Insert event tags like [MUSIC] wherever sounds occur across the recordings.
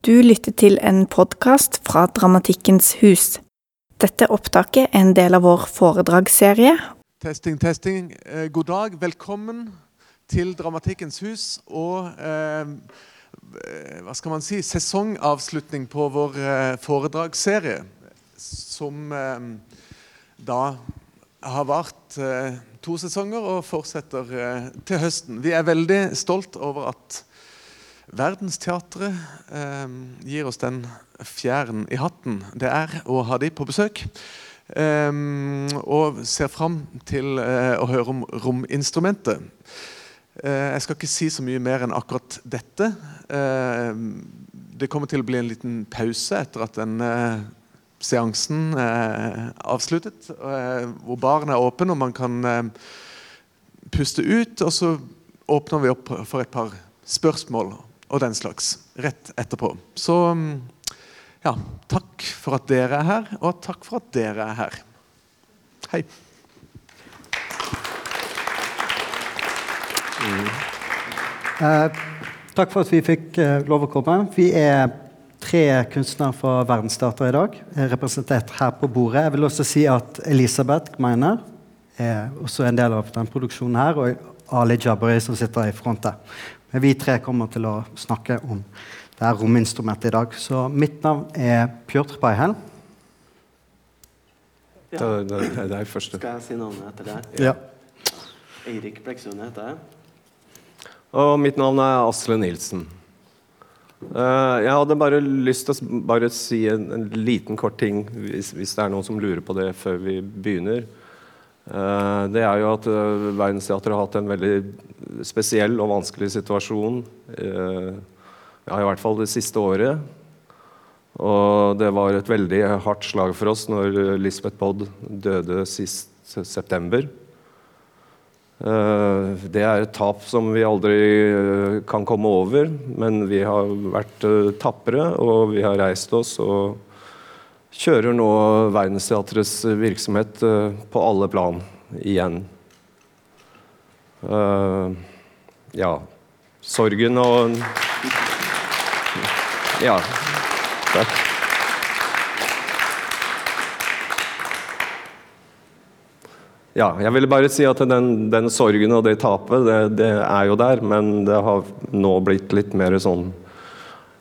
Du lytter til en podkast fra Dramatikkens hus. Dette opptaket er en del av vår foredragsserie. Testing, testing. Eh, god dag. Velkommen til Dramatikkens hus og eh, hva skal man si, sesongavslutning på vår eh, foredragsserie. Som eh, da har vart eh, to sesonger og fortsetter eh, til høsten. Vi er veldig stolt over at Verdensteatret eh, gir oss den fjæren i hatten det er å ha de på besøk. Eh, og ser fram til eh, å høre om rominstrumentet. Eh, jeg skal ikke si så mye mer enn akkurat dette. Eh, det kommer til å bli en liten pause etter at den eh, seansen er avsluttet. hvor baren er åpen og man kan puste ut. Og så åpner vi opp for et par spørsmål og den slags rett etterpå. Så ja, takk for at dere er her, og takk for at dere er her. Hei. Mm. Eh, takk for at vi fikk eh, lov å komme. Vi er tre kunstnere fra Verdensdata i dag, representert her på bordet. Jeg vil også si at Elisabeth Gmeiner er også en del av den produksjonen her, og Ali Jabari som sitter i frontet. Men vi tre kommer til å snakke om det her rominstrumentet i dag. Så mitt navn er Pjotr Beihel. Ja. Da, da, det er første. Skal jeg si navnet etter deg? Ja. Eirik Bleksund heter jeg. Og mitt navn er Asle Nilsen. Uh, jeg hadde bare lyst til å bare si en, en liten kort ting, hvis, hvis, det er noen som lurer på det før vi begynner. Uh, det er jo at uh, Verdensteatret har hatt en veldig spesiell og vanskelig situasjon. Uh, ja, I hvert fall det siste året. Og det var et veldig hardt slag for oss når Lisbeth Bodd døde sist september. Det er et tap som vi aldri kan komme over, men vi har vært tapre, og vi har reist oss. og kjører nå Verdensteatrets virksomhet uh, på alle plan igjen. Uh, ja Sorgen og Ja. Takk. Ja, jeg ville bare si at den, den sorgen og det tapet, det, det, er jo der, men det har nå blitt litt mer sånn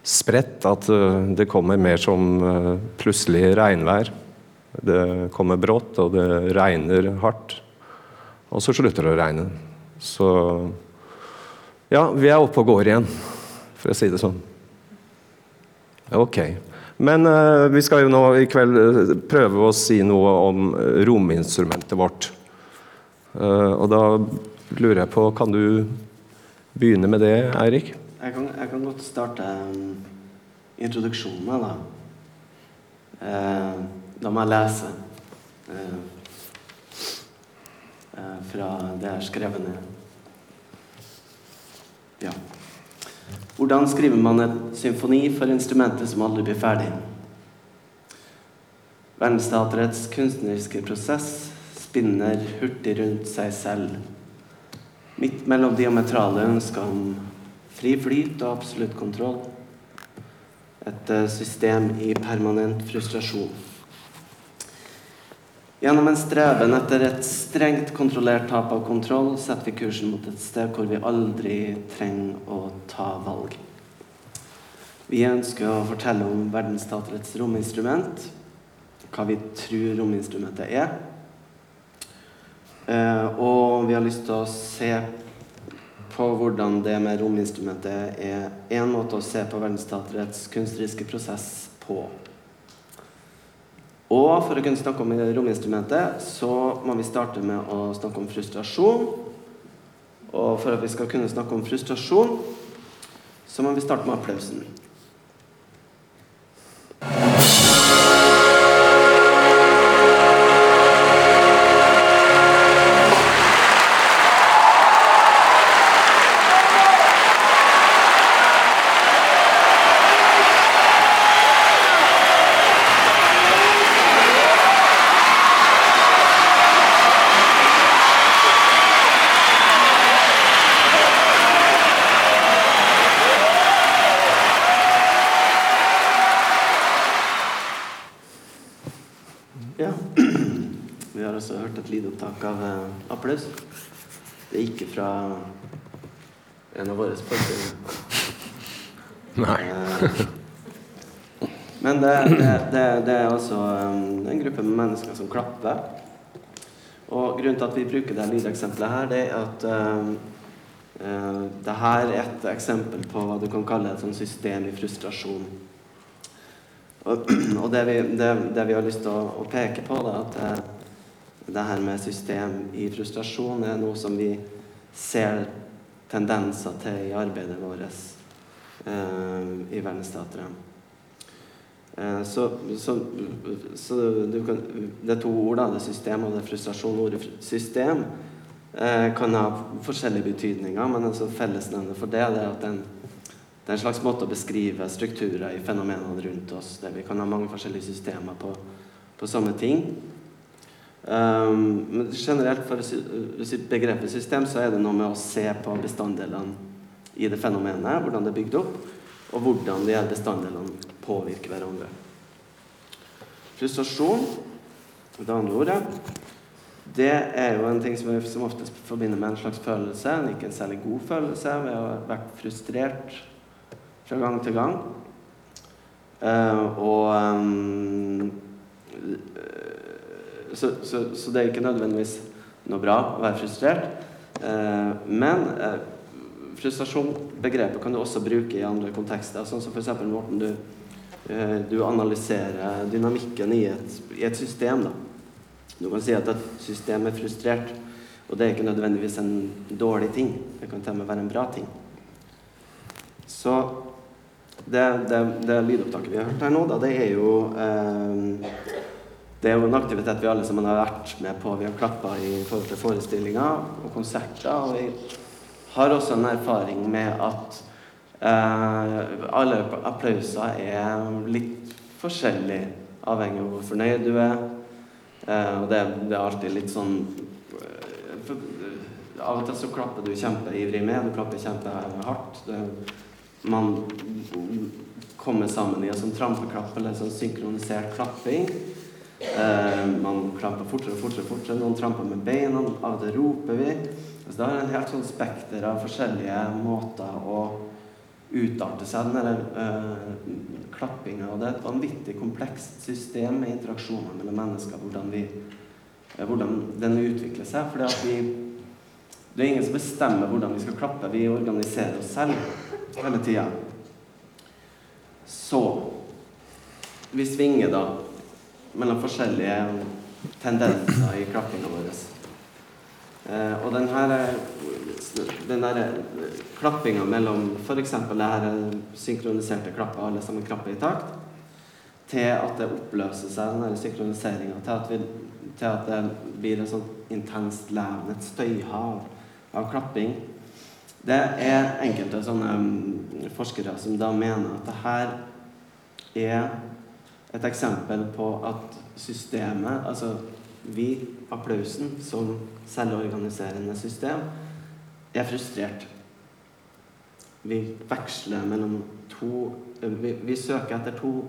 spredt at uh, det kommer mer som uh, plutselig regnvær. Det kommer brått, og det regner hardt. Og så slutter det å regne. Så ja, vi er oppe og går igjen, for å si det sånn. Ok. Men uh, vi skal jo nå i kveld prøve å si noe om rominstrumentet vårt. og da lurer jeg på Kan du begynne med det, Eirik? Jeg kan, jeg kan, godt starte um, introduksjonen da. Eh, da må jeg lese eh, eh, fra det jeg har skrevet ned. Ja. Hvordan skriver man en symfoni for instrumentet som aldri blir ferdig? Verdensteaterets kunstneriske prosess spinner hurtig rundt seg selv. Midt mellom diametrale ønsker om Fri flyt og absolutt kontroll. Et eh, system i permanent frustrasjon. Gjennom en streben etter et strengt kontrollert tap av kontroll setter vi kursen mot et sted hvor vi aldri trenger å ta valg. Vi ønsker å fortelle om Verdensteaterets rominstrument, hva vi tror rominstrumentet er. Eh, og vi har lyst til å se på hvordan det med rominstrumentet er én måte å se på verdensteatrets kunstneriske prosess på. Og for å kunne snakke om rominstrumentet, så må vi starte med å snakke om frustrasjon. Og for at vi skal kunne snakke om frustrasjon, så må vi starte med applausen. En av våre spørsmål Nei. Eh, Men det, det, det, det er altså um, en gruppe med mennesker som klapper. Og grunnen til at vi bruker det lydeksempelet her, det er at um, uh, det her er et eksempel på hva du kan kalle et sånt system i frustrasjon. Og, [CLEARS THROAT] og det, vi, vi har lyst til å, å peke på, da, at uh, det her med system i frustrasjon er noe som vi ser tendenser til i arbeidet vårt eh, i Verdensteatret. Eh, Så, så, så kan, det er to ord, da. Det er system og det er frustrasjon. Ordet system eh, kan ha forskjellige betydninger, men altså fellesnevnet for det, det er at det er, en, det er en slags måte å beskrive strukturer i fenomenene rundt oss. Der vi kan ha mange forskjellige systemer på, på samme ting. Um, men generelt for sy- begrepet system så er det noe med å se på bestanddelene i det fenomenet, hvordan det er bygd opp, og hvordan de her bestanddelene påvirker hverandre. Frustrasjon, det andre ordet, det er jo en ting som vi som oftest forbinder med en slags følelse, ikke en særlig god følelse, ved å ha vært frustrert fra gang til gang. Uh, og eh, så, så, så det er ikke nødvendigvis noe bra å være frustrert. Eh, men eh, frustrasjonsbegrepet kan du også bruke i andre kontekster. Sånn som f.eks. Morten, du, eh, du analyserer dynamikken i et, i et system. Da. Du kan si at et system er frustrert, og det er ikke nødvendigvis en dårlig ting. Det kan til og med være en bra ting. Så det, det, det lydopptaket vi har hørt her nå, da, det er jo eh, det er jo en aktivitet vi alle sammen har vært med på. Vi har klappa i forhold til forestillinger og konserter. Og vi har også en erfaring med at eh, alle applauser er litt forskjellig, avhengig av hvor fornøyd du er. Eh, og det, det er alltid litt sånn eh, for, Av og til så klapper du kjempeivrig med, du klapper kjempehardt. Det, man kommer sammen i en sånn trampeklapp eller sånn synkronisert klapping. Eh, man klamper fortere og fortere, fortere. Noen tramper med beina, av til roper vi. Altså, det har en helt sånn spekter av forskjellige måter å utarte seg den der eh, klappinga. Og det er et vanvittig komplekst system med interaksjoner mellom mennesker. Hvordan, vi, eh, hvordan den utvikler seg. Vi Det er ingen som bestemmer hvordan vi skal klappe. Vi organiserer oss selv hele tida. Så Vi svinger da mellom forskjellige tendenser i klappinga vår. Eh, og den her den der klappinga mellom f.eks. det her synkroniserte klappet, alle sammen klapper i takt, til at det oppløser seg, den her synkroniseringa, til, at til at det blir et sånt intenst levende, et støyhav av klapping. Det er enkelte sånne mm, forskere som da mener at det her er et eksempel på at systemet, altså vi, applausen, som selvorganiserende system, er frustrert. Vi veksler mellom to Vi, vi søker etter to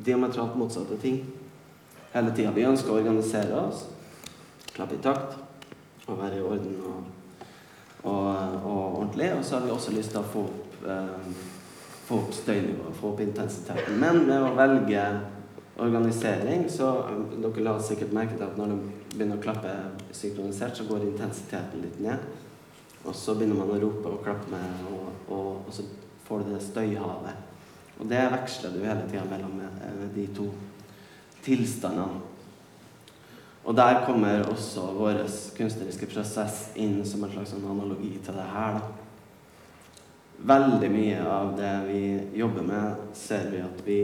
diametralt motsatte ting hele tida. Vi ønsker å organisere oss, klappe i takt og være i orden og, og, og ordentlig. Og så har vi også lyst til å få opp eh, få opp støynivået, få opp intensiteten. Men med å velge organisering, så um, Dere la sikkert merke til at når de begynner å klappe synkronisert, så går intensiteten litt ned. Og så begynner man å rope og klappe med, og, og, og så får du det støyhavet. Og det veksler du hele tida mellom eh, de to tilstandene. Og der kommer også vår kunstneriske prosess inn som en slags analogi til det her. da. Veldig mye av det vi jobber med, ser vi at vi,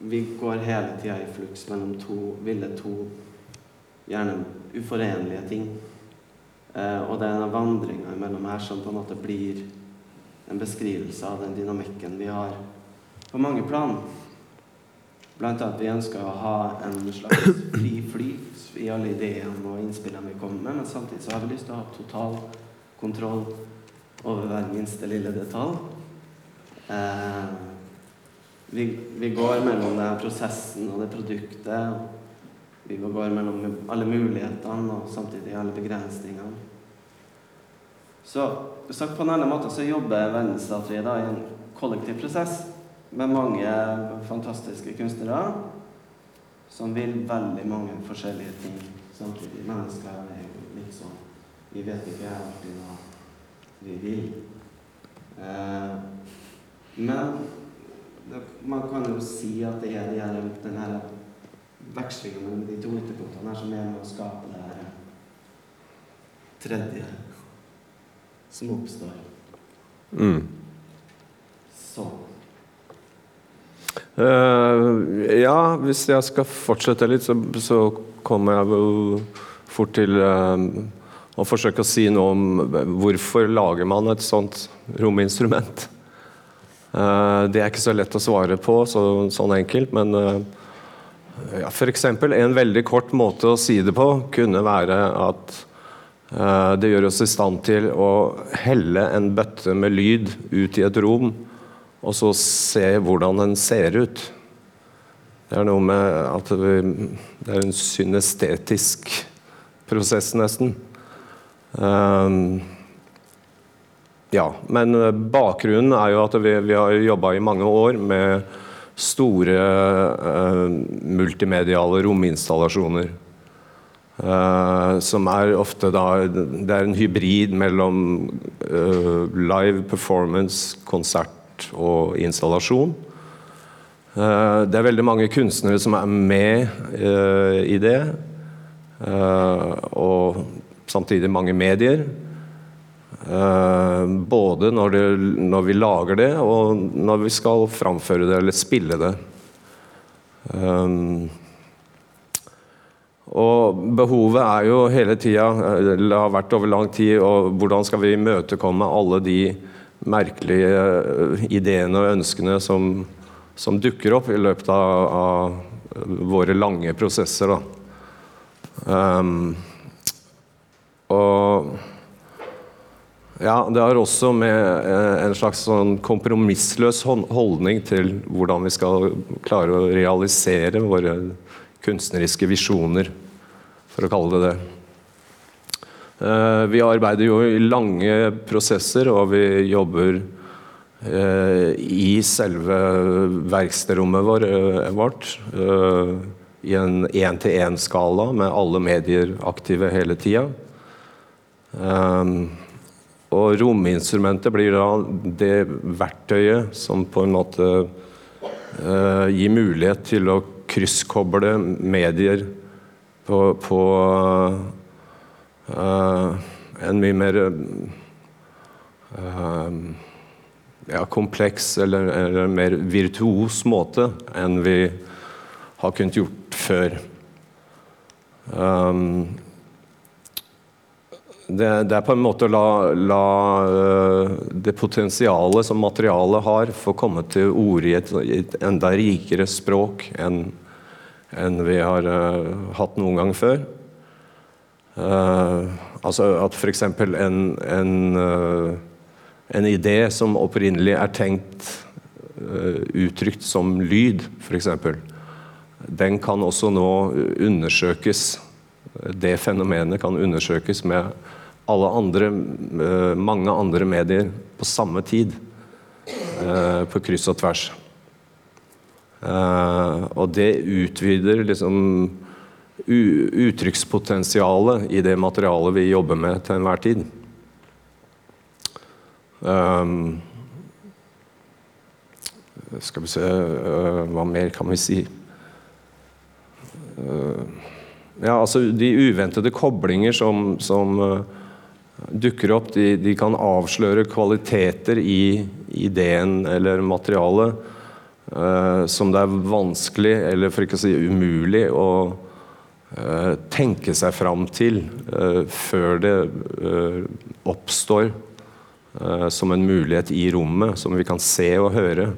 vi går hele tida i fluks mellom to ville to gjerne uforenlige ting. Eh, og det er den vandringa imellom her som på en måte blir en beskrivelse av den dynamikken vi har på mange plan. Blant annet vi ønsker å ha en slags fri flyt i alle ideene og innspillene vi kommer med, men samtidig så har vi lyst til å ha total kontroll over hver minste lille detalj. Eh, vi, vi går mellom det prosessen og det produktet. vi går mellom alle mulighetene og samtidig alle begrensningene. Så sagt på en annen måte så jobber Verdensstatuen i en kollektiv prosess med mange fantastiske kunstnere som vil veldig mange forskjellige ting samtidig. Mennesker er jo litt sånn Vi vet ikke alltid hva vi vil. Eh, men det, man kan jo si at det er, det er den her vekslinga mellom de to ytterpunktene her som er med å skape det her tredje som oppstår. Mm. Sånn. Uh, ja, hvis jeg skal fortsette litt, så, så kommer jeg jo fort til eh, å forsøke å si noe om hvorfor lager man et sånt rominstrument. Uh, det er ikke så lett å svare på så, sånn enkelt, men uh, ja, F.eks. en veldig kort måte å si det på kunne være at uh, det gjør oss i stand til å helle en bøtte med lyd ut i et rom, og så se hvordan den ser ut. Det er noe med at det er en synestetisk prosess, nesten. Um, ja, men eh, bakgrunnen er jo at vi, vi har jobba i mange år med store uh, multimediale rominstallasjoner. Uh, som er ofte da Det er en hybrid mellom uh, live performance, konsert og installasjon. det er veldig mange kunstnere som er med i det. og samtidig mange medier. Uh, både når, det, når, vi lager det, og når vi skal framføre det eller spille det. Um, og behovet er jo hele tida, eller har vært over lang tid, og hvordan skal vi imøtekomme alle de merkelige ideene og ønskene som, som dukker opp i løpet av, av våre lange prosesser. Um, og ja, det har også med eh, en slags sånn kompromissløs holdning til hvordan vi skal klare å realisere våre kunstneriske visjoner, for å kalle det det. Eh, vi arbeider jo i lange prosesser, og vi jobber eh, i selve verkstedrommet vårt i en én-til-én-skala med alle medier aktive hele tida. Og rominstrumentet blir da det verktøyet som på en måte uh, gir mulighet til å krysskoble medier på, på uh, en mye mer uh, ja, kompleks eller, eller, mer virtuos måte enn vi har kunnet gjort før. Um, det, det, er på en måte å la, la uh, det potensialet som materialet har, få komme til orde i et, et, enda rikere språk enn en vi har uh, hatt noen gang før. Uh, altså at f.eks. En, en, en idé som opprinnelig er tenkt uttrykt som lyd, f.eks., den kan også nå undersøkes. Det fenomenet kan undersøkes med alle andre, eh, mange andre medier på samme tid. Eh, på kryss og tvers. Eh, og det utvider liksom uttrykkspotensialet i det materialet vi jobber med til enhver tid. Skal vi se Hva mer kan vi si? Ja, altså De uventede koblinger som, som uh, dukker opp, de, de, kan avsløre kvaliteter i ideen eller materialet uh, som det er vanskelig, eller for ikke å si umulig, å uh, tenke seg fram til uh, før det oppstår som en mulighet i rommet, som vi kan se og høre.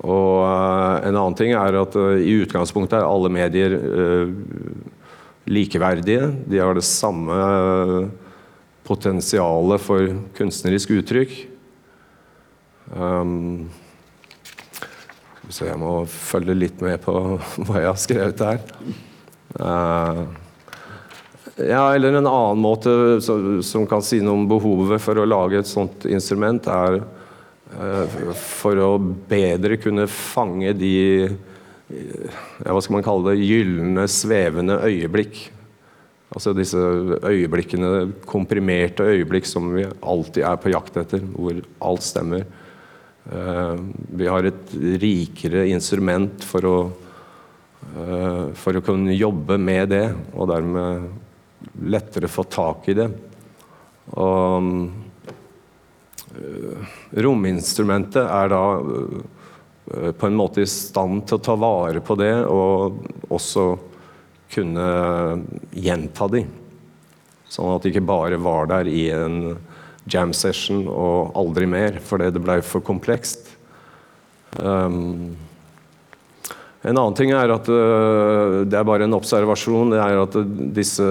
Og en annen ting er at i utgangspunktet er alle medier likeverdige. De har det samme potensialet for kunstnerisk uttrykk. Um, Så jeg må følge litt med på [LAUGHS] hva jeg har skrevet her. Ja, eller en annen måte som, kan si noe om behovet for å lage et sånt instrument, er for å bedre kunne fange de ja, hva skal man kalle det, gylne, svevende øyeblikk. Altså disse øyeblikkene, komprimerte øyeblikk som vi alltid er på jakt etter, hvor alt stemmer. Eh, vi har et rikere instrument for å, eh, for å kunne jobbe med det, og dermed lettere få tak i det. Og eh, rominstrumentet er da på en måte i stand til å ta vare på det, og også kunne gjenta de. Sånn at det ikke bare var der i en jam session og aldri mer, fordi det ble for komplekst. Um, en annen ting er at uh, det er bare en observasjon. Det er at disse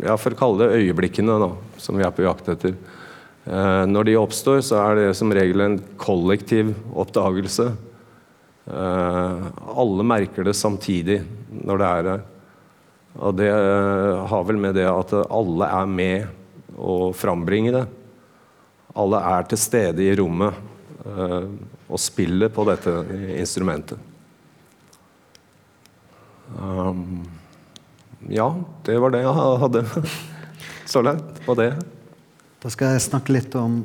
ja, for å kalle det øyeblikkene da, som vi er på jakt etter Når de oppstår, så er det som regel en kollektiv oppdagelse. Uh, alle merker det samtidig når det er der. Og det har vel med det at alle er med å frambringe det. Alle er til stede i rommet og spiller på dette instrumentet. Um, ja, det var det jeg hadde [LAUGHS] så langt på det. Da skal jeg snakke litt, om,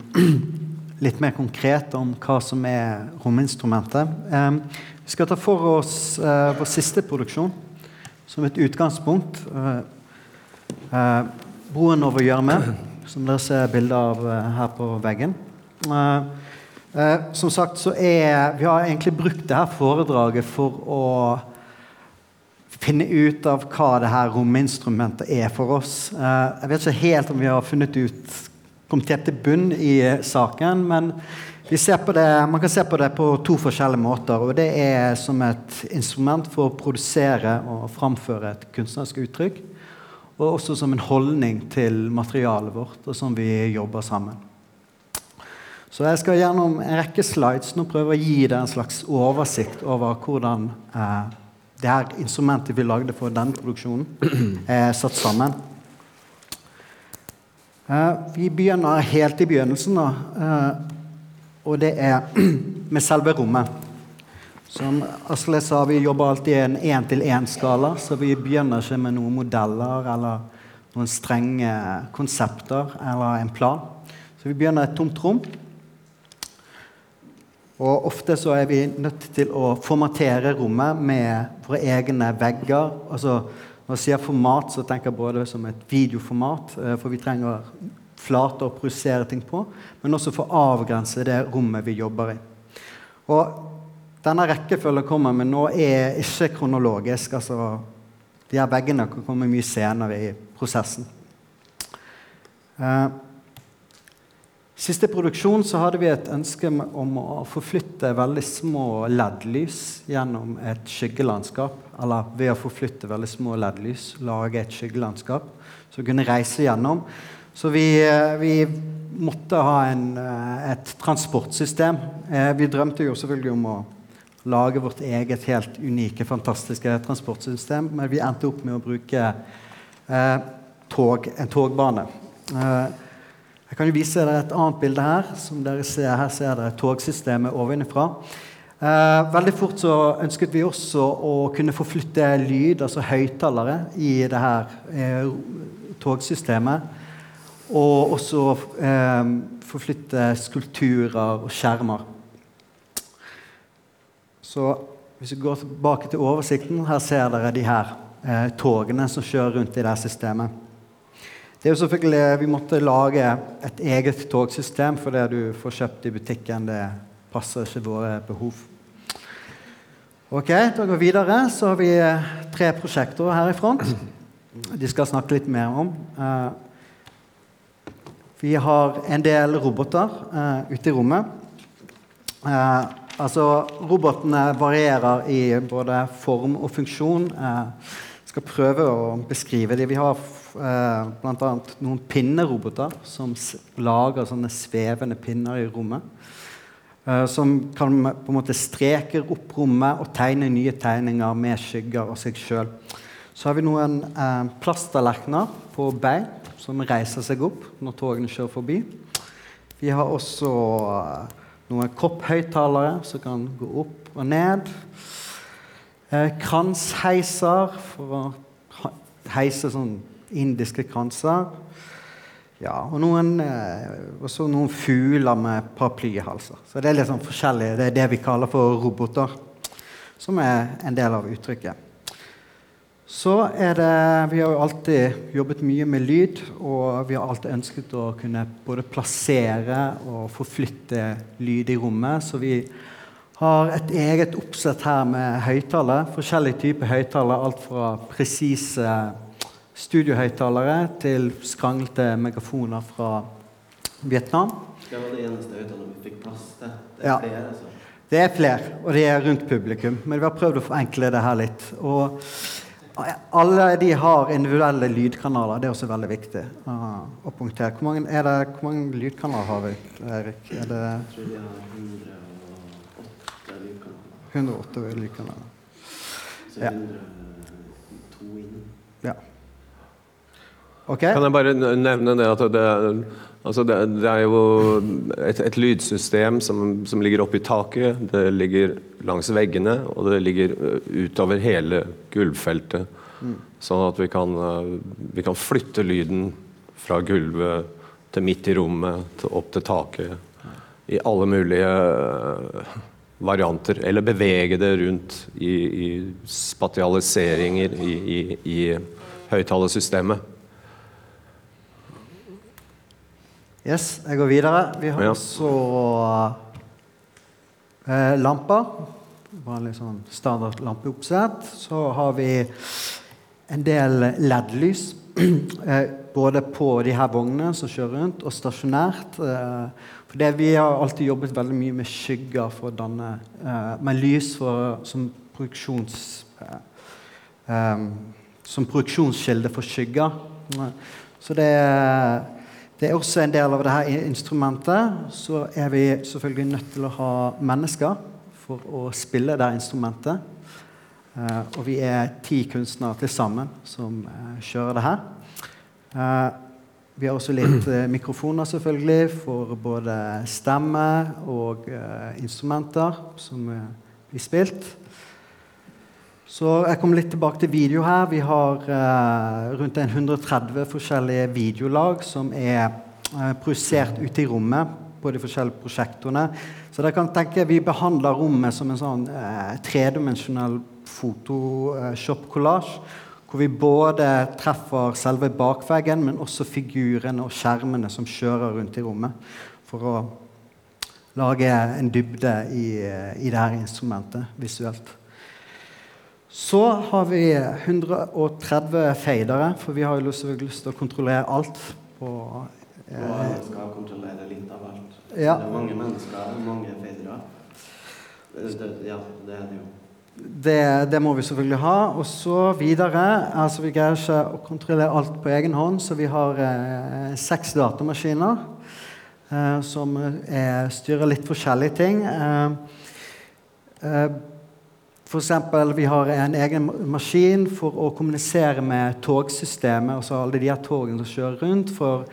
[CLEARS THROAT] litt mer konkret om hva som er rominstrumentet. Um, vi skal ta for oss uh, vår siste produksjon som et utgangspunkt. Uh, uh, 'Broen over gjørme', som dere ser bilde av her på veggen. som sagt så er Vi har egentlig brukt dette foredraget for å finne ut av hva det her rominstrumentet er for oss. jeg vet ikke helt om vi har funnet ut kommet helt til bunn i saken, men det, man kan se på det på to forskjellige måter. og Det er som et instrument for å produsere og framføre et kunstnerisk uttrykk. Og også som en holdning til materialet vårt, og som vi jobber sammen. Så jeg skal gjennom en rekke slides nå prøve å gi deg en slags oversikt over hvordan eh, det her instrumentet vi lagde for denne produksjonen, [CLEARS THROAT] er satt sammen. Eh, vi begynner helt i begynnelsen. Eh, og det er [CLEARS THROAT] med selve rommet. Som Asle sa, vi jobber alltid i en én-til-én-skala, så vi begynner ikke med noen modeller eller noen strenge konsepter eller en plan. Så vi begynner et tomt rom. Og ofte så er vi nødt til å formatere rommet med våre egne vegger. Altså, når jeg sier format, så tenker jeg både som et videoformat, eh, for vi trenger flate å projisere ting på, men også for å avgrense det rommet vi jobber i. Og denne rekkefølgen kommer med nå, er ikke kronologisk. altså De her veggene kan komme mye senere i prosessen. Eh, siste produksjon så hadde vi et ønske om å forflytte veldig små LED-lys gjennom et skyggelandskap. Eller ved å forflytte veldig små LED-lys, lage et skyggelandskap som kunne reise gjennom. Så vi, eh, vi måtte ha en, eh, et transportsystem. Eh, vi drømte jo selvfølgelig om å lage vårt eget helt unike, fantastiske transportsystem, men vi endte opp med å bruke eh, tog, en togbane. Eh, jeg kan jo vise dere et annet bilde her. som dere ser Her ser dere togsystemet ovenfra. Eh, veldig fort så ønsket vi også å kunne forflytte lyd, altså høyttalere, i det her eh, togsystemet. Og også eh, forflytte skulpturer og skjermer. Så hvis vi går tilbake til oversikten, her ser dere de her eh, togene som kjører rundt i det her systemet. Det er jo selvfølgelig, Vi måtte lage et eget togsystem, for det du får kjøpt i butikken, det passer ikke våre behov. Ok, Da går vi videre. Så har vi eh, tre prosjekter her i front. De skal snakke litt mer om. Eh, vi har en del roboter uh, ute i rommet. Uh, altså, robotene varierer i både form og funksjon. Jeg uh, skal prøve å beskrive dem. Vi har uh, bl.a. noen pinneroboter som lager sånne svevende pinner i rommet. eh, som kan på en måte streke opp rommet og tegne nye tegninger med skygger og seg sjøl. Så har vi noen eh, plasttallerkener på bein som reiser seg opp når togene kjører forbi. Vi har også eh, noen kopphøyttalere som kan gå opp og ned. Eh, kransheiser for å heise sånn indiske kranser. Ja, og noen, eh, også noen fugler med paraplyhalser. Så det er litt sånn forskjellig. Det er det vi kaller for roboter, som er en del av uttrykket. Så er det Vi har jo alltid jobbet mye med lyd, og vi har alltid ønsket å kunne både plassere og forflytte lyd i rommet. Så vi har et eget oppsett her med høyttalere. Forskjellige typer høyttalere. Alt fra presise studiohøyttalere til skranglete megafoner fra Vietnam. Det var det eneste høyttaleren vi fikk plass til. Det er Ja. flere, altså. Det er flere, og de er rundt publikum. Men vi har prøvd å forenkle det her litt. Og alle de har individuelle lydkanaler. Det er også veldig viktig uh, å punktere. Hvor mange, er det, hvor mange lydkanaler har vi, Erik? Er det Jeg tror vi har 108 lydkanaler. 108 lydkanaler? Så 102 inn. Ja. Ok? Kan jeg bare nevne det at det, altså det, det er jo et, et lydsystem som, som ligger oppe i taket, det ligger langs veggene, og det ligger utover hele gulvfeltet. Sånn at vi kan, vi kan flytte lyden fra gulvet til midt i rommet, til opp til taket. I alle mulige varianter. Eller bevege det rundt i, i spatialiseringer i, i, i høyttalersystemet. Yes, jeg går videre. Vi har også eh, lamper. Vanlig sånn standard lampeoppsett. Så har vi en del LED-lys. [CLEARS THROAT] eh, både på de her vognene som kjører rundt, og stasjonært. Eh, for det, vi har alltid jobbet veldig mye med skygger for å danne eh, Med lys for, som produksjons... Som produksjonskilde for skygger. Så det er det er også en del av dette instrumentet. Så er vi selvfølgelig nødt til å ha mennesker for å spille det instrumentet. Eh, og vi er ti kunstnere til sammen som eh, kjører det her. Eh, vi har også litt mikrofoner selvfølgelig for både stemme og instrumenter som blir spilt. Så jeg kommer litt tilbake til video her. Vi har eh, rundt 130 forskjellige videolag som er eh, projisert ute i rommet på de forskjellige prosjektorene. Så dere kan tenke Vi behandler rommet som en sånn eh, tredimensjonal Photoshop-kollasj. Hvor vi både treffer selve bakveggen, men også figurene og skjermene som kjører rundt i rommet. For å lage en dybde i, eh, i det her instrumentet visuelt. Så har vi 130 fadere, for vi har jo lyst, lyst til å kontrollere alt. På, Og eh, alle skal kontrollere litt av alt. Ja. Det er mange mennesker og mange fedre. Det, det, ja, det er det jo. det, det må vi selvfølgelig ha. Og så videre altså Vi greier ikke å kontrollere alt på egen hånd, så vi har eh, seks datamaskiner eh, som er, styrer litt forskjellige ting. Eh, for eksempel, vi har en egen maskin for å kommunisere med togsystemet. altså alle de her togene som kjører rundt. For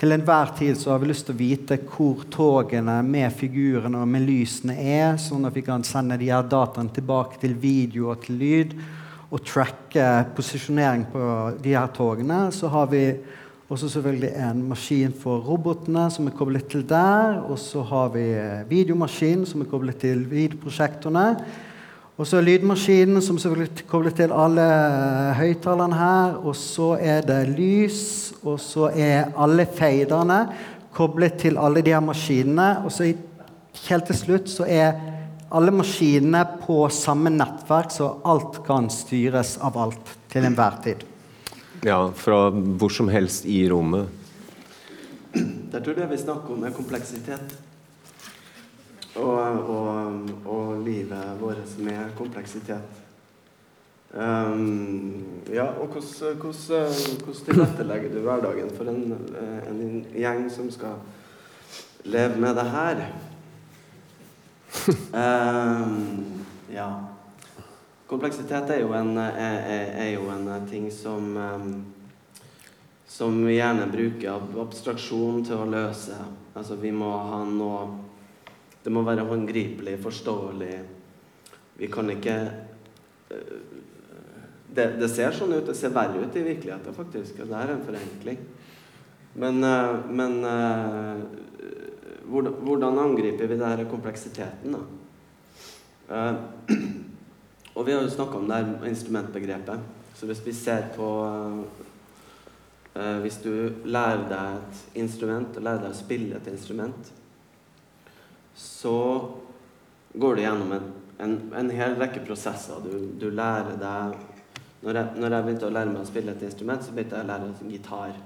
til enhver tid så har vi lyst til å vite hvor togene med figurene og med lysene er, sånn at vi kan sende de her dataene tilbake til video og til lyd. Og tracke posisjonering på de her togene. Så har vi også selvfølgelig en maskin for robotene som er koblet til der. Og så har vi videomaskinen som er koblet til videoprosjektorene. Og så lydmaskinen som selvfølgelig er koblet til alle høyttalerne her. Og så er det lys, og så er alle faderne koblet til alle de her maskinene. Og så helt til slutt så er alle maskinene på samme nettverk, så alt kan styres av alt til enhver tid. Ja, fra hvor som helst i rommet. Jeg tror det vi snakker om, er kompleksitet. Og, og, og livet vårt med kompleksitet. Um, ja, og hvordan, hvordan, hvordan tilrettelegger du hverdagen for en, en gjeng som skal leve med det her? Um, [LAUGHS] ja. Kompleksitet er jo en, er, er, jo en ting som um, som vi gjerne bruker ab- abstraksjon til å løse. Altså vi må ha noe Det må være håndgripelig, forståelig. Vi kan ikke øh, det, det ser sånn ut. Det ser verre ut i virkeligheten, faktisk. og Det er en forenkling. Men, øh, men øh, hvordan, hvordan angriper vi denne kompleksiteten, da? Eh, [CLEARS THROAT] og vi har jo snakka om det her instrumentbegrepet. Så hvis vi ser på eh, Hvis du lærer deg et instrument, og lærer deg å spille et instrument, så går du gjennom en, en, en hel rekke prosesser. Du, du lærer deg når jeg, når jeg begynte å lære meg å spille et instrument, så begynte jeg å lære gitar.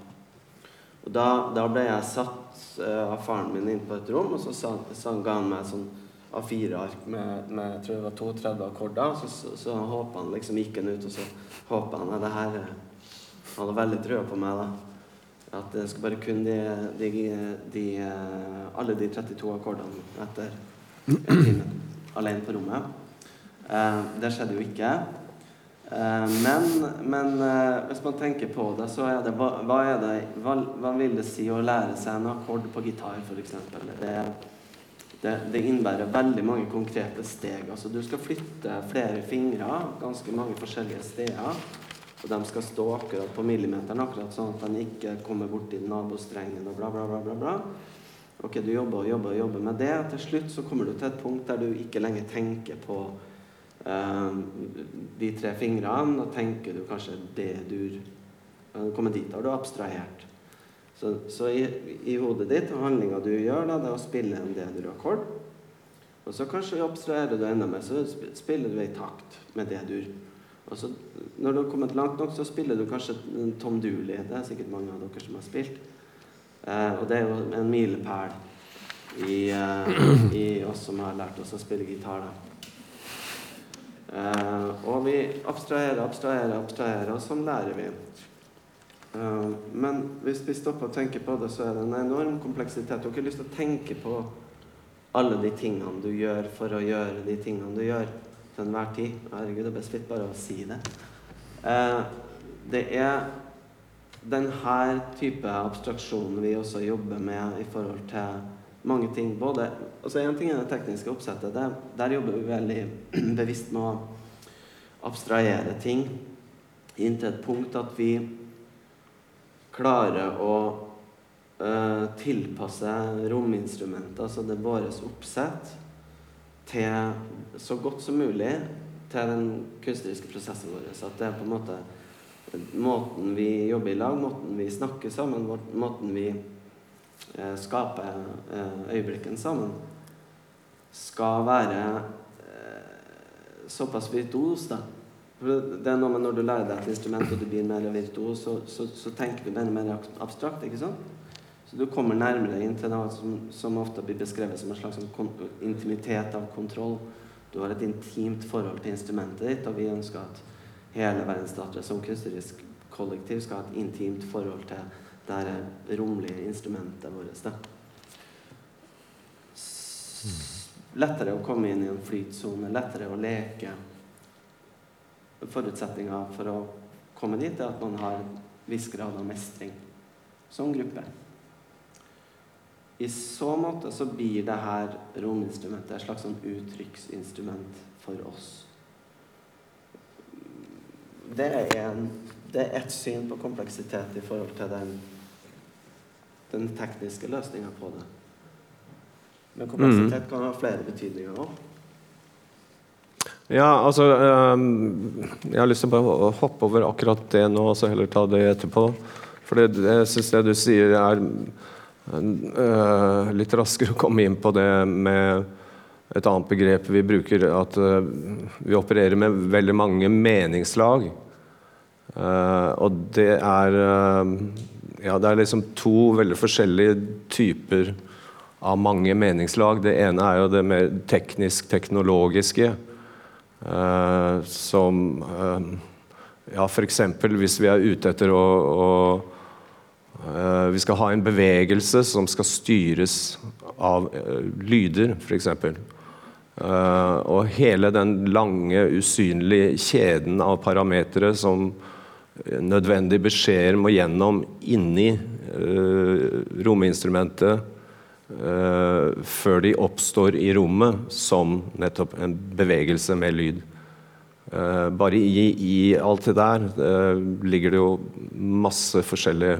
Og da, da ble jeg satt uh, av faren min inn på et rom, og så, sa, så ga han meg sånn A4-ark med, med jeg tror det var 32 akkorder. Så, så, så håpa han liksom gikk han ut, og så håpa han at det her eh, Han hadde veldig trua på meg, da. At det skal bare kun de, de, de eh, alle de 32 akkordene etter en time alene på rommet. Eh, det skjedde jo ikke. Eh, men, men hvis man tenker på det, så er det hva, hva, er det, hva, hva vil det si å lære seg en akkord på gitar, f.eks.? Det, det, det innebærer veldig mange konkrete steg. Altså, du skal flytte flere fingre ganske mange forskjellige steder. Og de skal stå akkurat på millimeteren, akkurat sånn at de ikke kommer borti nabostrengen og bla, bla, bla. bla, bla. Ok, Du jobber og jobber og jobber med det. Til slutt så kommer du til et punkt der du ikke lenger tenker på eh, de tre fingrene. Da tenker du kanskje. Når du kommer dit, har du abstrahert. Så, så i, i hodet ditt, og handlinga du gjør, da, det er å spille en D-dur-akkord. Og så kanskje abstraherer du enda mer, så spiller du i takt med D-dur. Og så, når du har kommet langt nok, så spiller du kanskje Tom Dooley. Det er sikkert mange av dere som har spilt. Eh, og det er jo en milepæl i, eh, i oss som har lært oss å spille gitar. Eh, og vi abstraherer, abstraherer, abstraherer, og sånn lærer vi. Eh, men hvis vi stopper og tenker på det, så er det en enorm kompleksitet. Du har ikke lyst til å tenke på alle de tingene du gjør for å gjøre de tingene du gjør til enhver tid. Herregud, det er best litt bare å si det. Eh, det er denne type abstraksjon vi også jobber med i forhold til mange ting. Både, altså En ting er det tekniske oppsettet. Der, der jobber vi veldig [CLEARS THROAT] bevisst med å abstrahere ting inntil et punkt at vi klarer å eh, tilpasse rominstrumenter, altså det våres oppsett, til så godt som mulig til den kunstneriske prosessen vår. Så at det er på en måte måten vi jobber i lag, måten vi snakker sammen, måten vi eh, skaper eh, øyeblikken sammen, skal være eh, såpass virtuos, da. Det- er noe med når du lærer deg et instrument og du blir mer virtuos, så, så, så tenker du mer, mer abstrakt, ikke sant? Så du kommer nærmere inn til noe som, som ofte blir beskrevet som en slags sånn intimitet av kontroll. Du har et intimt forhold til instrumentet ditt, og vi ønsker at hele verdensdatteret som kunstnerisk kollektiv skal ha et intimt forhold til det rommelige instrumentet vårt. Lettere å komme inn i en flytsone, lettere å leke. Forutsetninga for å komme dit er at man har en viss grad av mestring som gruppe. I så måte så blir det her rominstrumentet et slags sånn uttrykksinstrument for oss. Det er, en, det er et syn på kompleksitet i forhold til den, den tekniske løsninga på det. Men kompleksitet kan ha flere betydninger òg. Ja, altså ehm, Jeg har lyst til å hoppe over akkurat det nå, og så heller ta det etterpå. For det, jeg syns det du sier, er litt raskere å komme inn på det med et annet begrep vi bruker, at øh, vi opererer med veldig mange meningslag. Eh, og det er Ja, det er liksom to veldig forskjellige typer av mange meningslag. Det ene er jo det mer teknisk-teknologiske. eh, som eh, Ja, f.eks. hvis vi er ute etter å, å eh, Vi skal ha en bevegelse som skal styres av eh, lyder, f.eks. Uh, og hele den lange, usynlige kjeden av parametere som nødvendige beskjeder må gjennom inni rominstrumentet før de oppstår i rommet som nettopp en bevegelse med lyd. bare i, i, alt det der ligger det jo masse forskjellige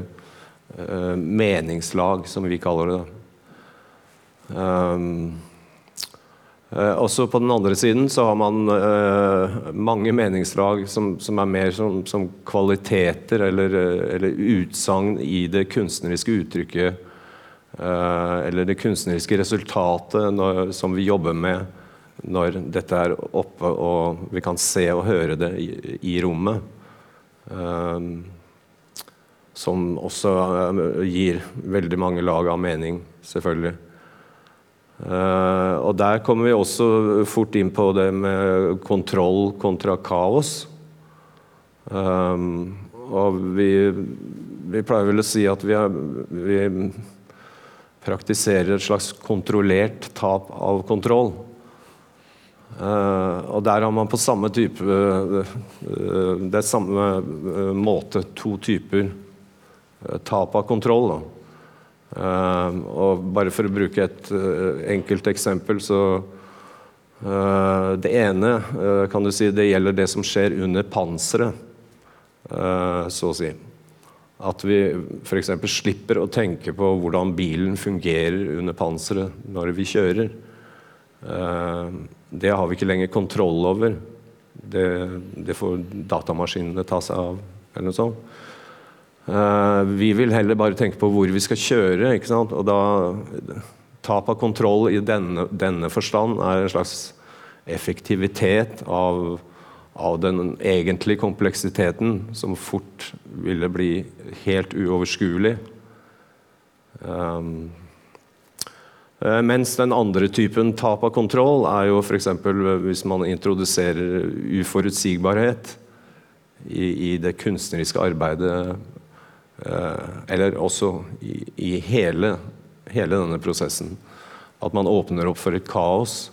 meningslag, som vi kaller det. Um, Eh, også på den andre siden så har man uh, mange meningslag som, som, er mer som, som kvaliteter eller, eh, eller utsagn i det kunstneriske uttrykket. Eh, eller det kunstneriske resultatet når, som vi jobber med når dette er oppe og vi kan se og høre det i, i rommet. Eh, som også eh, gir veldig mange lag av mening, selvfølgelig. Uh, og Der kommer vi også fort inn på det med kontroll kontra kaos. Um, og vi, vi, pleier vel å si at vi, er, vi, praktiserer et slags kontrollert tap av kontroll. Uh, og der har man på samme type uh, Det er samme måte to typer tap av kontroll. da. Uh, og bare for å bruke et uh, enkelt eksempel, så Det ene kan du si, det gjelder det som skjer under panseret, så å si. At vi f.eks. slipper å tenke på hvordan bilen fungerer under panseret når vi kjører. det har vi ikke lenger kontroll over. Det, det får datamaskinene ta seg av, eller noe sånt. Uh, vi vil heller bare tenke på hvor vi skal kjøre. ikke sant? Og da Tap av kontroll i denne, denne forstand er en slags effektivitet av, av, den egentlige kompleksiteten, som fort ville bli helt uoverskuelig. Um, mens den andre typen tap av kontroll er jo f.eks. hvis man introduserer uforutsigbarhet i, i det kunstneriske arbeidet Eh, eller også i, i hele, hele, denne prosessen. At man åpner opp for et kaos.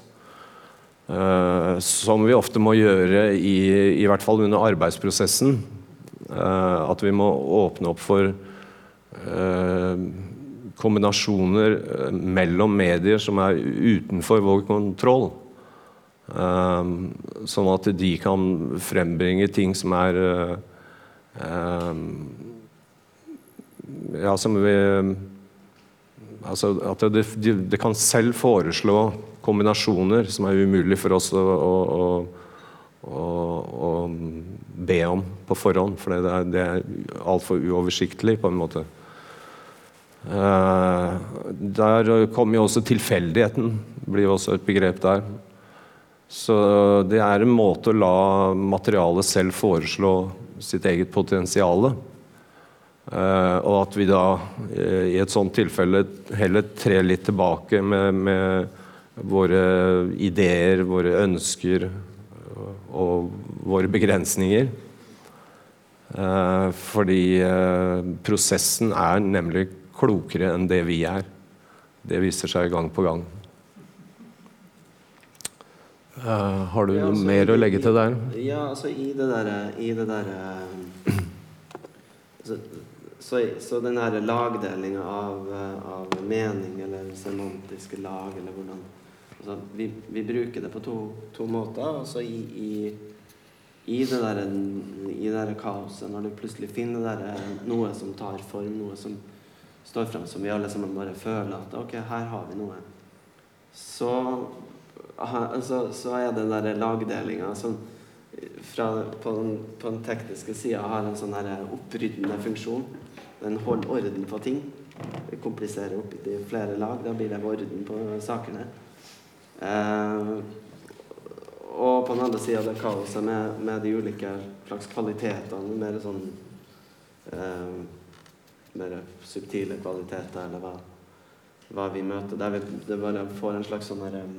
Uh, som vi ofte må gjøre i, i hvert fall under arbeidsprosessen. Uh, at vi må åpne opp for kombinasjoner mellom medier som er utenfor vår kontroll. sånn at de kan frembringe ting som er ja, som vi altså At det, de, de, kan selv foreslå kombinasjoner som er umulig for oss å, å, å, å be om på forhånd. For det er, det er altfor uoversiktlig, på en måte. Uh, der kommer jo også tilfeldigheten. blir jo også et begrep der. Så det er en måte å la materialet selv foreslå sitt eget potensial. Uh, og at vi da uh, i et sånt tilfelle heller trer litt tilbake med, med våre ideer, våre ønsker uh, og våre begrensninger. fordi prosessen er nemlig klokere enn det vi er. Det viser seg gang på gang. har du ja, altså, noe mer å legge til der? Ja, altså i det derre der, [CLEARS THROAT] altså, så, så den her lagdelinga av, av, mening, eller semantiske lag, eller hvordan altså, vi, vi, bruker det på to, to måter. Altså i, i, i, det der, i det der kaoset, når du plutselig finner der, noe som tar form, noe som står fram, som vi alle sammen bare føler at Ok, her har vi noe. Så, altså, så er den der lagdelinga sånn, fra, på, den, på den tekniske sida har en sånn oppryddende funksjon. Den holder orden på ting. Det kompliserer opp i flere lag. Da blir det orden på sakene. Eh, og på den andre sida det kaoset med, med, de ulike slags kvalitetene. Mer sånn eh, Mer subtile kvaliteter, eller hva, hva vi møter. Der vi det bare får en slags sånn um,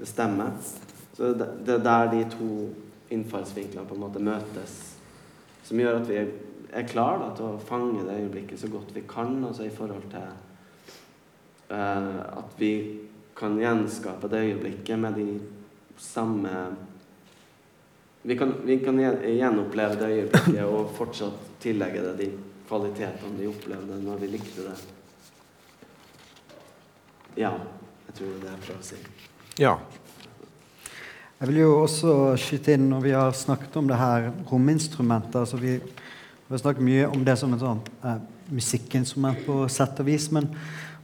Det. Så det, det er der de to innfallsvinklene på en måte møtes, som gjør at vi er klar da, til å fange det øyeblikket så godt vi kan, altså i forhold til uh, at vi kan gjenskape det øyeblikket med de samme Vi kan, vi kan gjenoppleve det øyeblikket og fortsatt tillegge det de kvalitetene vi opplevde når vi likte det. Ja. Jeg tror det er bra å si. Ja. Jeg vil jo også skyte inn når vi har snakket om det her rominstrumentet altså vi, vi, har snakket mye om det som et sånn, eh, musikkinstrument på sett og vis. Men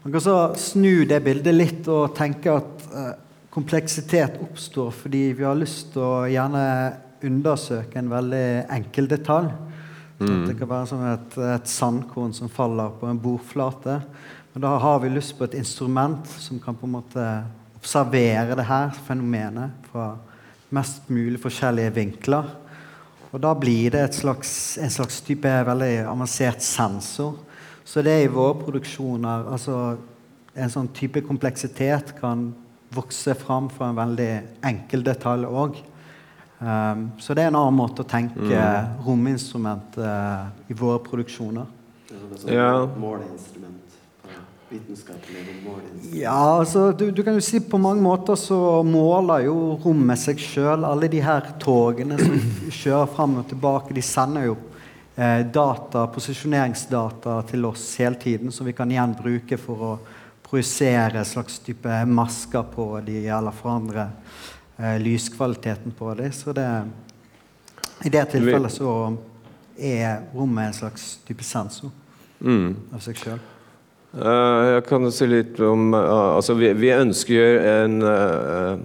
man kan så snu det bildet litt og tenke at eh, kompleksitet oppstår fordi vi har lyst til å gjerne undersøke en veldig enkel detalj. Mm. Det kan være som et, et sandkorn som faller på en bordflate. Men da har vi lyst på et instrument som kan på en måte observere det her fenomenet fra mest mulig forskjellige vinkler. Og da blir det slags, en slags type veldig avansert sensor. Så det er i våre produksjoner altså En sånn type kompleksitet kan vokse fram fra en veldig enkel detalj òg. Um, så det er en annen måte å tenke mm. rominstrument uh, i våre produksjoner. Det er sånn ja. altså, du, du, kan jo si På mange måter så måler jo rommet seg sjøl. Alle de her togene som [CLEARS THROAT] kjører fram og tilbake, de sender jo eh, data, posisjoneringsdata til oss hele tiden, som vi kan igjen bruke for å projisere slags type masker på de, eller forandre eh, lyskvaliteten på de. Så det, i det tilfellet så er rommet en slags type sensor mm. av seg sjøl. Eh, jeg kan si litt om eh, altså vi, vi ønsker en uh,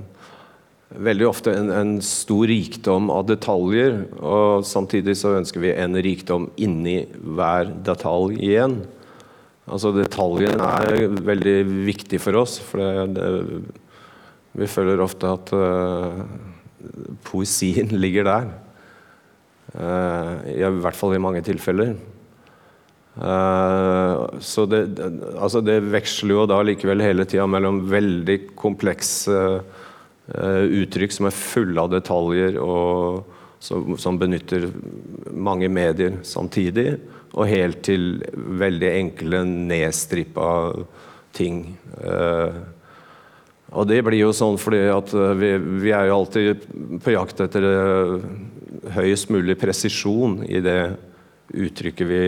veldig ofte en, en, stor rikdom av detaljer. Og samtidig så ønsker vi en rikdom inni hver detalj igjen. Altså detaljen er veldig viktig for oss. For det, det, vi føler ofte at uh, poesien [LAUGHS] ligger der. Uh, I hvert fall i mange tilfeller. Uh, så det, altså det, veksler jo da likevel hele tida mellom veldig komplekse uh, uttrykk som er fulle av detaljer, og som, som, benytter mange medier samtidig, og helt til veldig enkle, nedstrippa ting. Uh, og det blir jo sånn fordi at vi, vi er jo alltid på jakt etter høyest mulig presisjon i det uttrykket vi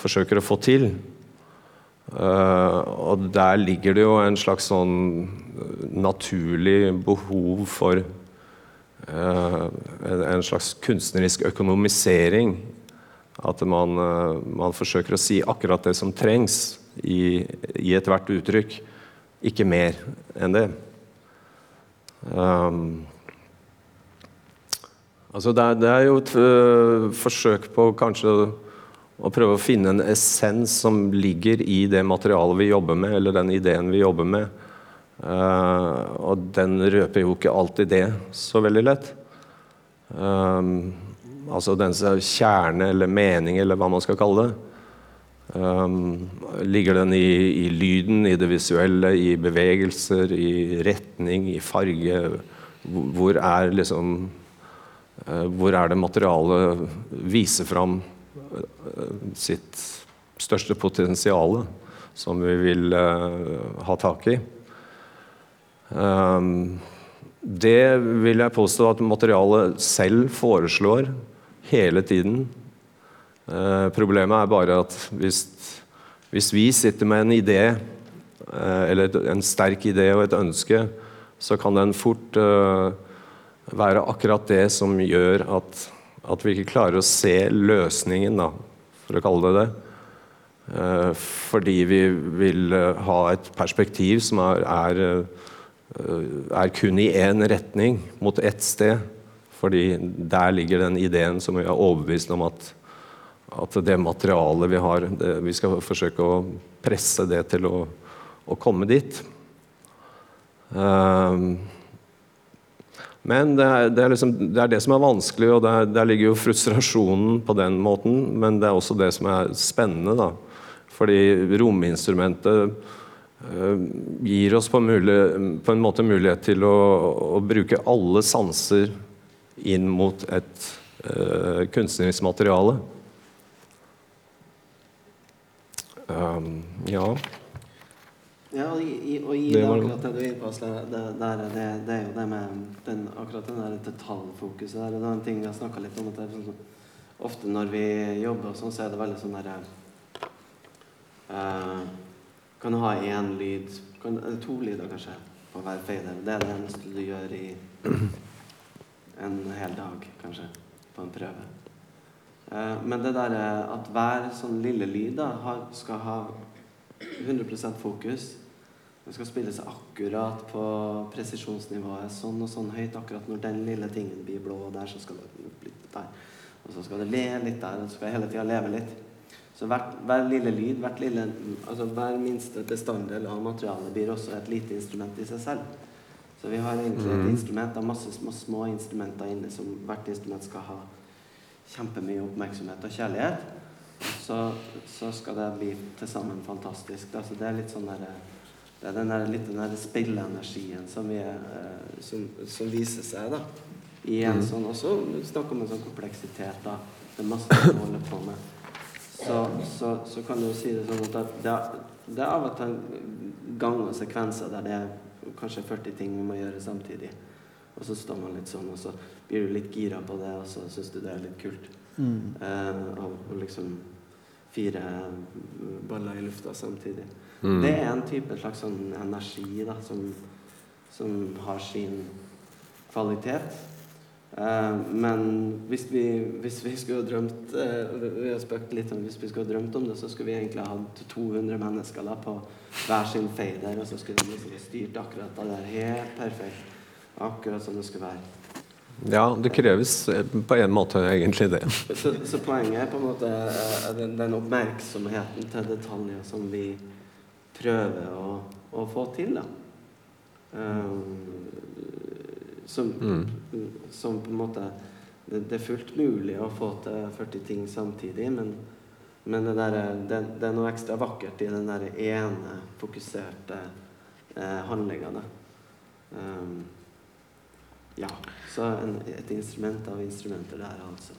forsøker å få til. Uh, og der ligger det jo en slags sånn naturlig behov for uh, en, slags kunstnerisk økonomisering. At man, uh, man, forsøker å si akkurat det som trengs i, i ethvert uttrykk. Ikke mer enn det. Um, altså det, det er jo et forsøk på kanskje og prøve å finne en essens som ligger i det materialet vi jobber med, eller den ideen vi jobber med. Uh, og den røper jo ikke alltid det så veldig lett. Um, altså dens kjerne eller mening, eller hva man skal kalle det. Um, ligger den i, i, lyden, i det visuelle, i bevegelser, i retning, i farge? Hvor er liksom uh, Hvor er det materialet viser fram sitt største potensial som vi vil uh, ha tak i. Um, det vil jeg påstå at materialet selv foreslår hele tiden. Uh, problemet er bare at hvis, hvis, vi sitter med en idé, eller en sterk idé og et ønske, så kan den fort være akkurat det som gjør at at vi ikke klarer å se løsningen, da, for å kalle det det. Eh, fordi vi vil eh, ha et perspektiv som er, er, eh, er kun i én retning, mot ett sted. Fordi der ligger den ideen som vi er overbevist om at, at det materialet vi har det, Vi skal forsøke å presse det til å, å komme dit. Uh, men det er det, er liksom, det er det, som er vanskelig, og der, der, ligger jo frustrasjonen på den måten. Men det er også det som er spennende. da. Fordi rominstrumentet øh, gir oss på, mulig, på, en måte mulighet til å, å bruke alle sanser inn mot et øh, kunstnerisk materiale. Um, ja Ja, og i, og i Det akkurat det du er på, det, det, det er jo det med den, akkurat den der detaljfokuset der. Det er en ting vi har snakka litt om. At det er sånn, ofte når vi jobber og sånn, så er det veldig sånn derre uh, Kan du ha én lyd kan, To lyder, kanskje, på hver fader. Det er det eneste du gjør i en hel dag, kanskje, på en prøve. Uh, men det der er at hver sånn lille lyd da, har, skal ha 100% fokus. Den skal spilles akkurat på presisjonsnivået. Sånn og sånn høyt. Akkurat når den lille tingen blir blå der, så skal det opp litt der. Og så skal det le litt der, og så skal jeg hele tida leve litt. Så hvert, hver lille lyd, hvert lille, altså hver minste bestanddel av materialet blir også et lite instrument i seg selv. Så vi har egentlig et instrument av masse små, små instrumenter inne som hvert instrument skal ha kjempemye oppmerksomhet og kjærlighet. Så, så skal det bli til sammen fantastisk. Altså Så det er litt sånn der, det er den der, litt den der spilleenergien som, vi eh, som, som viser seg da. I en sånn, og så snakke om en sånn kompleksitet. da. Det er masse å holde på med. Så, så, så kan du jo si det sånn at det, det, er- av og til gang og sekvenser der det er kanskje 40 ting vi må gjøre samtidig. Og så står man litt sånn, og så blir du litt gira på det, og så syns du det er litt kult. Eh, og, og liksom fire baller i lufta samtidig. Det er en type slags sånn energi da, som, som har sin kvalitet. Eh, men hvis vi, hvis vi skulle drømt eh, Vi har spøkt litt om hvis vi skulle drømt om det, så skulle vi egentlig hatt 200 mennesker da, på hver sin fader, og så skulle de liksom styrt akkurat det der helt perfekt. Akkurat som det skulle være. Ja, det kreves på en måte egentlig det. Så, så poenget er på en måte eh, den, den oppmerksomheten til detaljer som vi prøver å, å få til. da. Um, som, som på en måte det, det er fullt mulig å få til 40 ting samtidig, men, men det, der, er- det, det er noe ekstra vakkert i den der ene fokuserte eh, handlinga. da. Eh, ja. Så en, et instrument av instrumenter der, altså.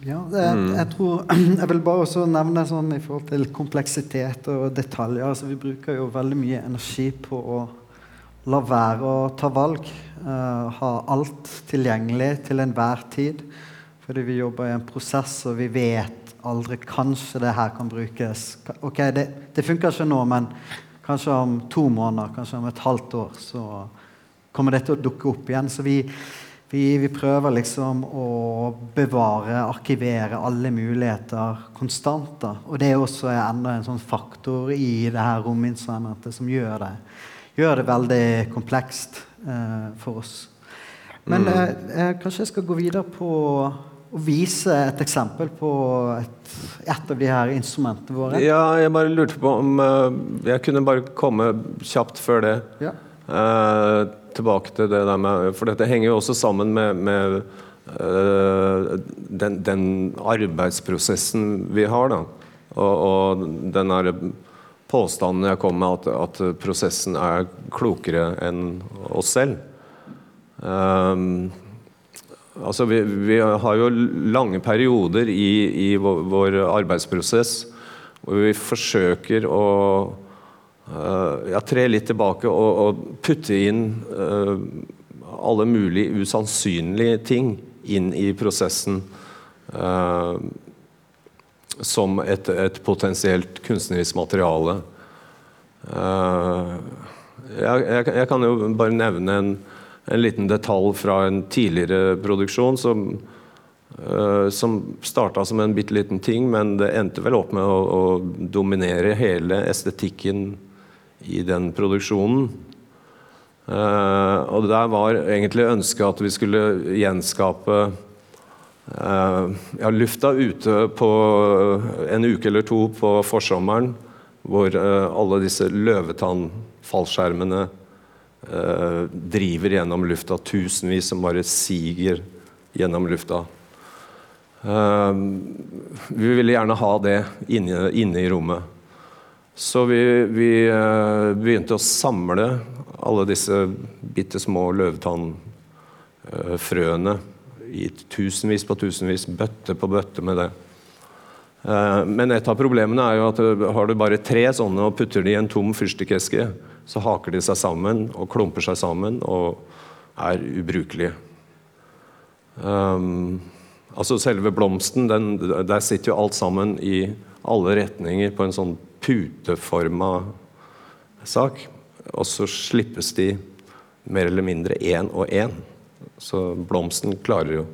Ja, det, jeg tror [CLEARS THROAT] Jeg vil bare også nevne sånn i forhold til kompleksitet og detaljer. Altså, vi bruker jo veldig mye energi på å la være å ta valg. Uh, ha alt tilgjengelig til enhver tid. Fordi vi jobber i en prosess, og vi vet aldri Kanskje det her kan brukes. Ok, det, det funker ikke nå, men kanskje om to måneder, kanskje om et halvt år, så kommer det til å dukke opp igjen. Så vi, vi, vi prøver liksom å bevare, arkivere alle muligheter konstant. da. Og det er også enda en sånn faktor i det her rominstrumentet som gjør det, gjør det veldig komplekst eh, for oss. Men eh, eh, kanskje jeg skal gå videre på å vise et eksempel på et, et av de her instrumentene våre. Ja, jeg bare lurte på om eh, jeg kunne bare komme kjapt før det. Ja. Eh, tilbake til det der med For dette henger jo også sammen med, med eh, den, den arbeidsprosessen vi har, da. Og, og den derre påstanden jeg kom med, at, at prosessen er klokere enn oss selv. Um, Altså vi, vi har jo lange perioder i, i vår, vår arbeidsprosess hvor vi forsøker å eh, ja, tre litt tilbake og, og putte inn eh, alle mulige usannsynlige ting inn i prosessen eh, som et, et potensielt kunstnerisk materiale. Jeg, jeg, jeg kan jo bare nevne en, en liten detalj fra en tidligere produksjon som, uh, starta som en bitte liten ting, men det endte vel opp med å, å dominere hele estetikken i den produksjonen. Uh, og der var egentlig ønsket at vi skulle gjenskape uh, ja, lufta ute på en uke eller to på forsommeren, hvor uh, alle disse løvetannfallskjermene eh, driver gjennom lufta, tusenvis som bare siger gjennom lufta. Eh, vi ville gjerne ha det inne, inne i rommet. Så vi, vi eh, begynte å samle alle disse bitte små løvetannfrøene i tusenvis på tusenvis, bøtte på bøtte med det. Eh, men et av problemene er jo at eh, har du bare tre sånne og putter de i en tom fyrstikkeske, så haker de seg sammen og klumper seg sammen og er ubrukelige. Um, altså Selve blomsten, den, der sitter jo alt sammen i alle retninger på en sånn puteforma sak. Og så slippes de mer eller mindre én og én. Så blomsten klarer jo.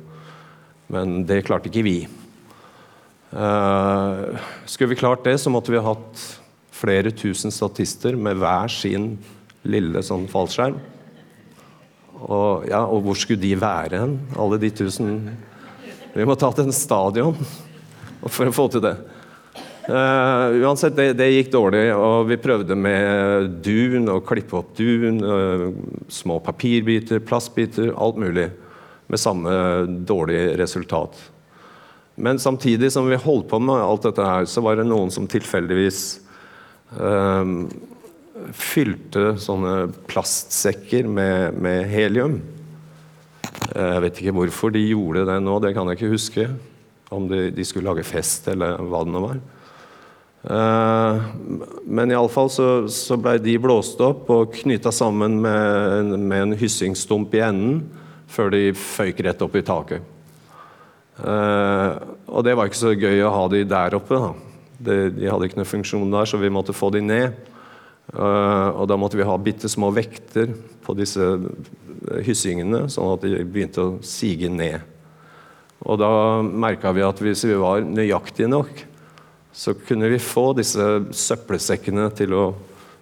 Men det klarte ikke vi. Uh, skulle vi klart det, så måtte vi ha hatt flere tusen statister med hver sin lille sånn fallskjerm. Og, ja, og hvor skulle de være hen, alle de tusen? Vi måtte hatt en stadion for å få til det. Uh, uansett, det, det, gikk dårlig, og vi prøvde med dun og klippe opp dun. Uh, små papirbiter, plastbiter, alt mulig. Med samme dårlige resultat. Men samtidig som vi holdt på med alt dette her, så var det noen som tilfeldigvis uh, fylte sånne plastsekker med, med helium. Jeg vet ikke hvorfor de gjorde det nå, det kan jeg ikke huske. Om de, de skulle lage fest, eller hva det nå var. Uh, men iallfall så, så blei de blåst opp og knytta sammen med, med, en hyssingstump i enden før de føyk rett opp i taket. Uh, og det var ikke så gøy å ha de der oppe. De, de, hadde ikke noen funksjon der, så vi måtte få de ned. Uh, og da måtte vi ha bitte små vekter på disse hyssingene, sånn at de begynte å sige ned. Og da merka vi at hvis vi var nøyaktige nok, så kunne vi få disse søppelsekkene til å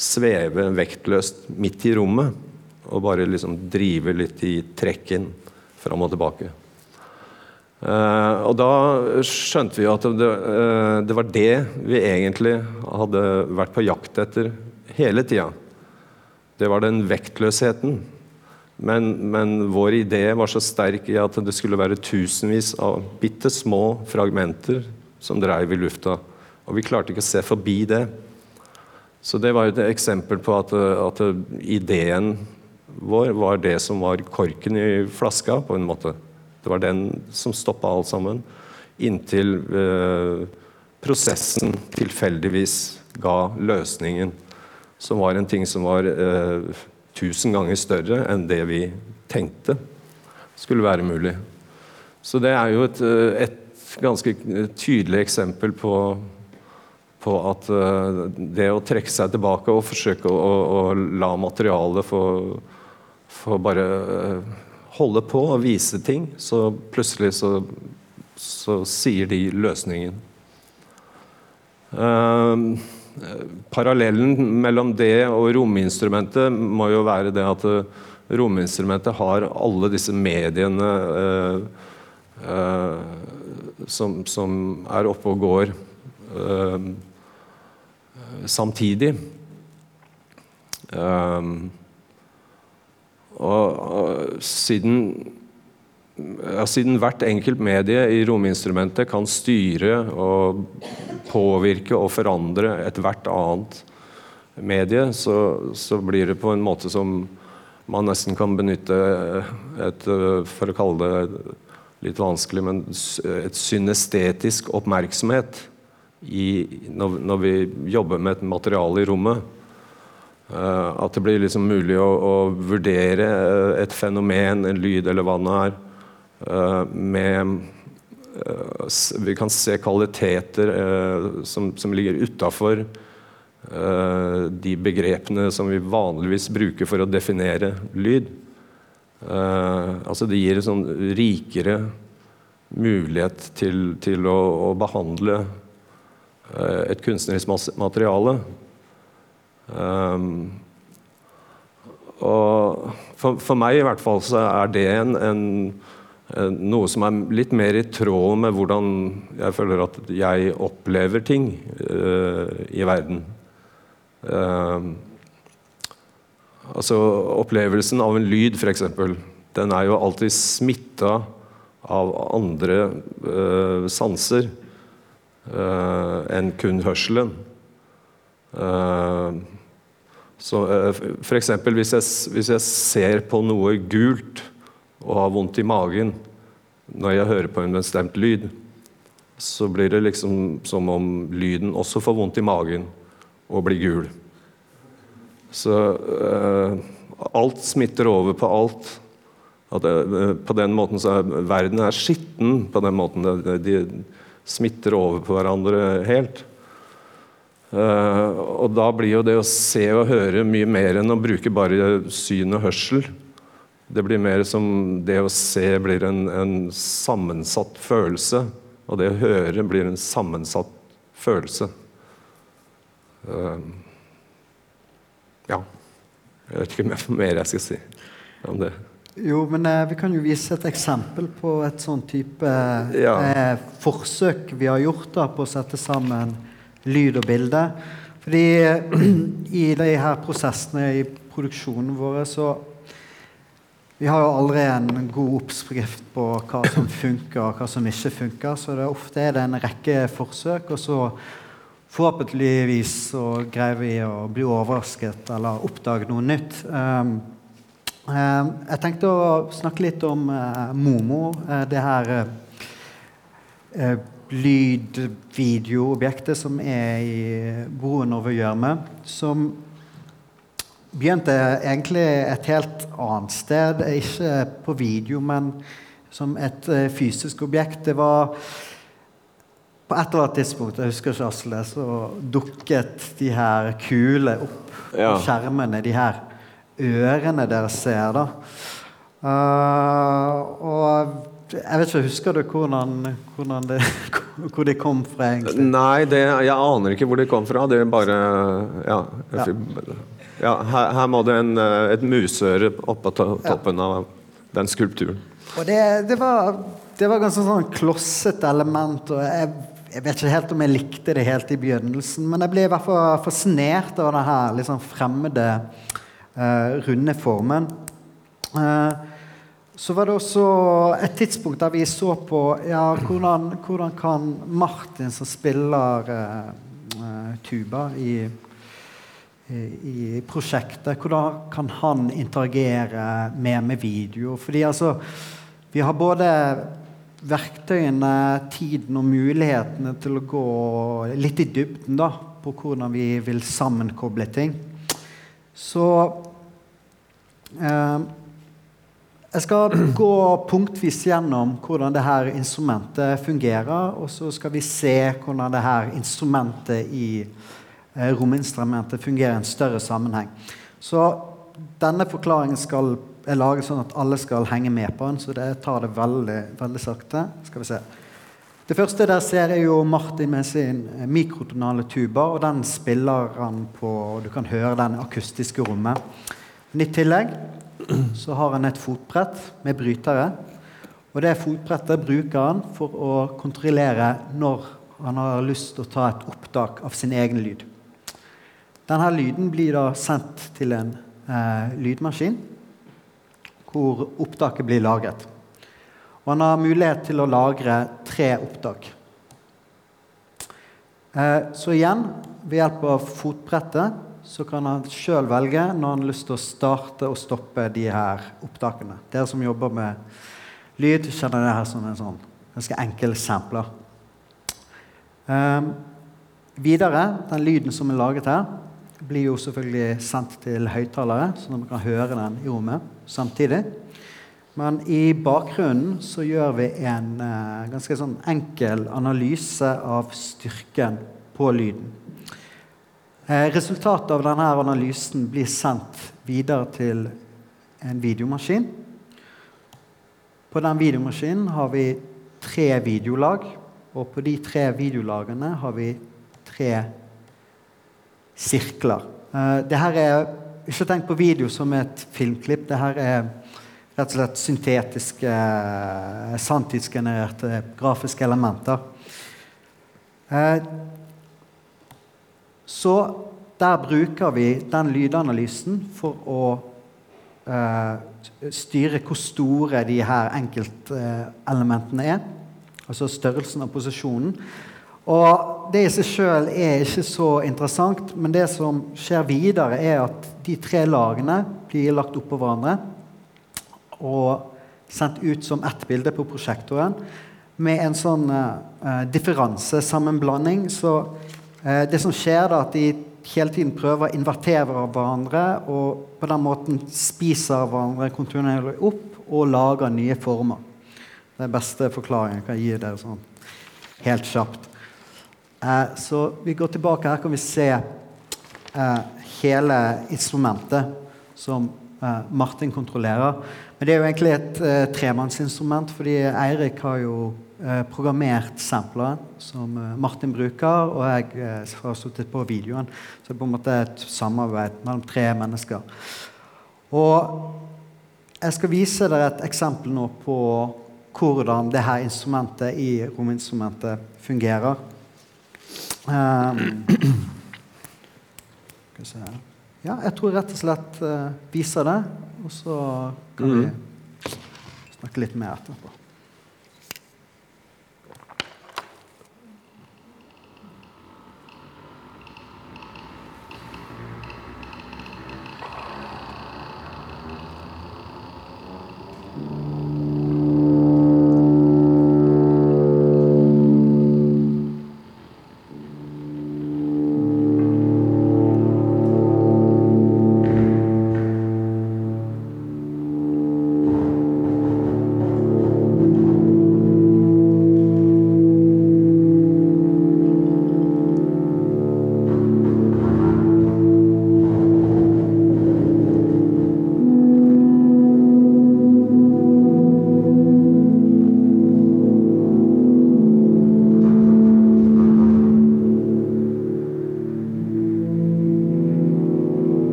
sveve vektløst midt i rommet. Og bare liksom drive litt i trekken fram og tilbake. Uh, og da skjønte vi at det, uh, det, var det vi egentlig hadde vært på jakt etter hele tida. Det var den vektløsheten. Men, men, vår idé var så sterk i at det skulle være tusenvis av bitte små fragmenter som dreiv i lufta. Og vi klarte ikke å se forbi det. Så det var et eksempel på at, at ideen vår var det som var korken i flaska, på en måte. Det var den som stoppa alt sammen. Inntil eh, prosessen tilfeldigvis ga løsningen. Som var en ting som var eh, tusen ganger større enn det vi tenkte skulle være mulig. Så det er jo et, eh, et ganske tydelig eksempel på på at uh, det å trekke seg tilbake og forsøke å, å, å la materialet få, få bare uh, holde på og vise ting, så plutselig så, så sier de løsningen. Uh, parallellen mellom det og rominstrumentet må jo være det at rominstrumentet har alle disse mediene som, som, er oppe og går. Uh, samtidig. Um, og, og siden, ja, siden hvert enkelt medie i rominstrumentet kan styre og påvirke og forandre ethvert annet medie, så, så, blir det på en måte som man nesten kan benytte et For å kalle det litt vanskelig, men et synestetisk oppmerksomhet i, når, når, vi jobber med et materiale i rommet. Uh, at det blir liksom mulig å, å, vurdere eh, et fenomen, en lyd eller hva det er, uh, med uh, Vi kan se kvaliteter som, som, ligger utafor de begrepene som vi vanligvis bruker for å definere lyd. altså det gir en sånn rikere mulighet til, til å, å behandle Eh, et kunstnerisk materiale. Um, og for, for, meg i hvert fall så er det en, en, en, noe som er litt mer i tråd med hvordan jeg føler at jeg opplever ting uh, i verden. Uh, altså opplevelsen av en lyd, f.eks., den er jo alltid smitta av andre uh, sanser enn kun hørselen. Uh, så uh, F.eks. Hvis, hvis jeg ser på noe gult og har vondt i magen når jeg hører på en bestemt lyd, så blir det liksom som om lyden også får vondt i magen og blir gul. Så eh, alt smitter over på alt. Det, eh, på den måten så er Verden er skitten på den måten. Det, de smitter over på hverandre helt. Uh, og da blir jo det å se og høre mye mer enn å bruke bare syn og hørsel. Det blir mer som det å se blir en, en sammensatt følelse. Og det å høre blir en sammensatt følelse. Uh, ja. Jeg vet ikke mer jeg skal si om det. Jo, men eh, vi kan jo vise et eksempel på et sånn type Ja. eh, forsøk vi har gjort da, på å sette sammen lyd og bilde. Fordi [CLEARS THROAT] i de her prosessene i produksjonen vår så Vi har jo aldri en god oppskrift på hva som [CLEARS THROAT] funker og hva som ikke funker. Så det, ofte er det en rekke forsøk, og så forhåpentligvis så greier vi å bli overrasket eller oppdage noe nytt. Um, um, jeg tenkte å snakke litt om uh, Momo. Uh, det her lyd-video-objektet som er i broen over Gjørme. Som begynte egentlig et helt annet sted. Ikke på video, men som et fysisk objekt. Det var på et eller annet tidspunkt jeg husker ikke Asle, så dukket de her kule opp Ja. på skjermene. De her ørene dere ser, da. Uh, og jeg vet ikke, Husker du hvordan, hvordan det, [LAUGHS] hvor de kom fra, egentlig? Nei, det, jeg aner ikke hvor de kom fra. Det er bare Ja. ja. ja her, her må det en, eh, et museøre oppå to, toppen av den skulpturen. Og det, det, var, det var ganske sånn klossete element. og jeg, jeg vet ikke helt om jeg likte det helt i begynnelsen, men jeg ble i hvert fall fascinert av denne her sånn fremmede, runde formen. Eh, så var det også et tidspunkt der vi så på ja, hvordan, hvordan kan Martin, som spiller eh, eh, tuba i i i prosjektet. Hvordan kan han interagere mer med video? Fordi altså, vi har både verktøyene, tiden og mulighetene til å gå litt i dybden da, på hvordan vi vil sammenkoble ting. Så eh, jeg skal gå punktvis gjennom hvordan det her instrumentet fungerer, og så skal vi se hvordan det her instrumentet i eh, rominstrumentet fungerer i en større sammenheng. Så denne forklaringen skal er laget sånn at alle skal henge med på den, så det tar det veldig, veldig sakte. Skal vi se. Det første der ser jeg jo Martin med sin eh, mikrotonale tuba, og den spiller han på og Du kan høre den akustiske rommet. I tillegg så har han et fotbrett med brytere. Og det fotbrettet bruker han for å kontrollere når han har lyst til å ta et opptak av sin egen lyd. Denne lyden blir da sendt til en eh, lydmaskin, hvor opptaket blir lagret. Og han har mulighet til å lagre tre opptak. Eh, så igjen, ved hjelp av fotbrettet, så kan han sjøl velge når han har lyst til å starte og stoppe de her opptakene. Dere som jobber med lyd, kjenner det her som en sånn ganske enkel sampler. Eh, videre, den lyden som er laget her, blir jo selvfølgelig sendt til høyttalere, så man kan høre den i rommet samtidig. Men i bakgrunnen så gjør vi en uh, ganske sånn enkel analyse av styrken på lyden. Eh, resultatet av denne analysen blir sendt videre til en videomaskin. På den videomaskinen har vi tre videolag, og på de tre videolagene har vi tre sirkler. Uh, det her er Ikke tenk på video som et filmklipp. Det her er rett og slett syntetiske, uh, sanntidsgenererte grafiske elementer. Uh, så der bruker vi den lydanalysen for å styre hvor store de her enkeltelementene er. Altså størrelsen og posisjonen. Og det i seg sjøl er ikke så interessant, men det som skjer videre, er at de tre lagene blir lagt oppå hverandre og sendt ut som ett bilde på prosjektoren. med en sånn uh, differansesammenblanding. Så uh, det som skjer, da, at de hele tiden prøver å invertere hverandre og på den måten spiser hverandre kontinuerlig opp og lager nye former. Det er beste forklaringen jeg kan gi dere sånn helt kjapt. Uh, så vi går tilbake. Her kan vi se hele instrumentet som Martin kontrollerer. Men det er jo egentlig et uh, tremannsinstrument, fordi Eirik har jo uh, programmert sampleren som uh, Martin bruker, og jeg uh, har sittet på videoen. Så det er på en måte et samarbeid mellom tre mennesker. Og jeg skal vise dere et eksempel nå på hvordan det her instrumentet i rominstrumentet fungerer. Um, [CLEARS THROAT] skal vi se Ja, jeg tror rett og slett viser det. Og så kan vi mm. snakke litt mer etterpå.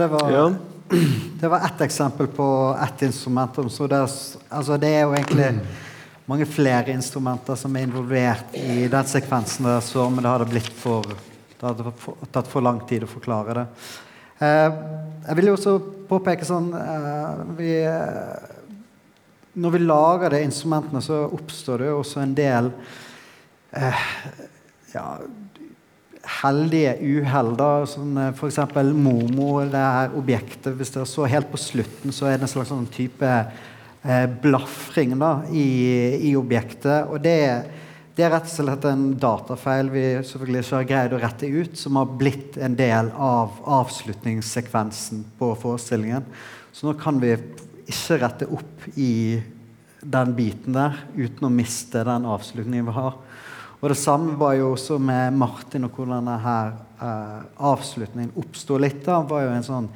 Det var, Ja. det var ett eksempel på ett instrument. Så det, er- altså det er jo egentlig mange flere instrumenter som er involvert i den sekvensen der, så, men det hadde blitt for Det hadde tatt for lang tid å forklare det. Eh, jeg vil jo også påpeke sånn eh, vi, eh, Når vi lager de instrumentene, så oppstår det jo også en del eh, ja, heldige uhell. Sånn, eh, eksempel Momo, det her objektet. Hvis dere så helt på slutten, så er det en slags sånn type eh, blafring da, i, i objektet. Og det, det er rett og slett en datafeil vi selvfølgelig ikke har greid å rette ut, som har blitt en del av avslutningssekvensen på forestillingen. Så nå kan vi ikke rette opp i den biten der uten å miste den avslutningen vi har. Og det samme var jo også med Martin og hvordan denne eh, avslutningen oppsto litt. da, var jo en sånn